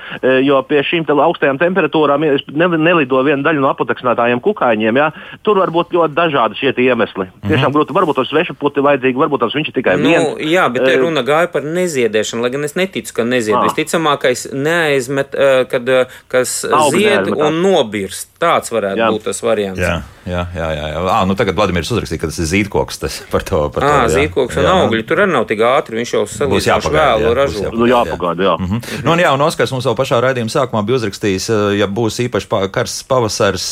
jo pie šīm augstajām temperatūrām ne, nelido viena daļa no apoteksnētājiem kukaiņiem. Ja? Tur var būt ļoti dažādi šie iemesli. Mm -hmm. Tiešām grūti, varbūt tos svešu puti vajadzīgi, varbūt tās viņš ir tikai
nu,
viens.
Jā, bet te runa gāja par neziedēšanu, lai gan es neticu, ka nezied. Ah. Visticamākais neaizmet, kad, kas Augi zied neaizmet, un nobirst. Tāds varētu jā. būt tas variants.
Jā, jā, jā. jā, jā. À, nu tagad Vladimirs uzrakstīja, ka tas ir zīdkoks. Tas par to, par
à, to, zīdkoks un jā. augļi. Tur arī nav tik ātri. Viņš jau salīdzinoši vēlu ražo.
Jā, nu, jāpagaida, jā. Mm
-hmm. nu, un, jā, un Oskars mums jau pašā raidījuma sākumā bija uzrakstījis, ja būs īpaši karsts pavasars,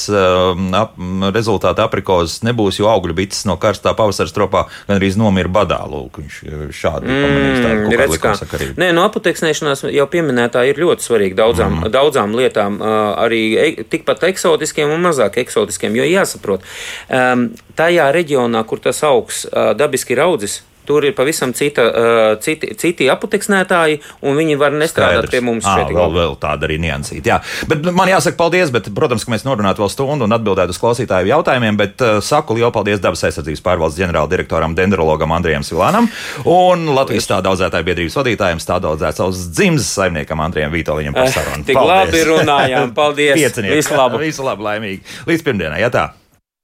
ap, rezultāti aprikozes nebūs, jo augļu bites no karstā pavasara stropā gan arī nomira badā. Lūk, viņš šādi mm, pamanīs redz, kā.
Nē, no apoteksnēšanās jau pieminētā ir ļoti svarīga daudzām, mm. daudzām lietām, arī e, tikpat eksotiskiem un mazāk eksotiskiem, jo jāsaprot, um, tajā reģionā, kur tas augs uh, dabiski ir audzis, Tur ir pavisam cita, uh, citi, citi apoteksnētāji, un viņi var nestrādāt Skaidrs. pie mums
à. Vēl, vēl tāda arī niansīta. Jā, bet man jāsaka paldies, bet, protams, ka mēs norunātu vēl stundu un atbildētu uz klausītāju jautājumiem, bet uh, saku lielu paldies dabas aizsardzības pārvaldes ģenerāldirektoram, dendrologam Andrijam Silānam un Latvijas stāda audzētāju biedrības vadītājiem, stāda audzētājs dzimzes saimniekam Andrijam Vitoļņam par sarunu.
Tik paldies. labi runājām, paldies!
Visu labu! Visu labu, laimīgi! Līdz pirmdienai, jā tā!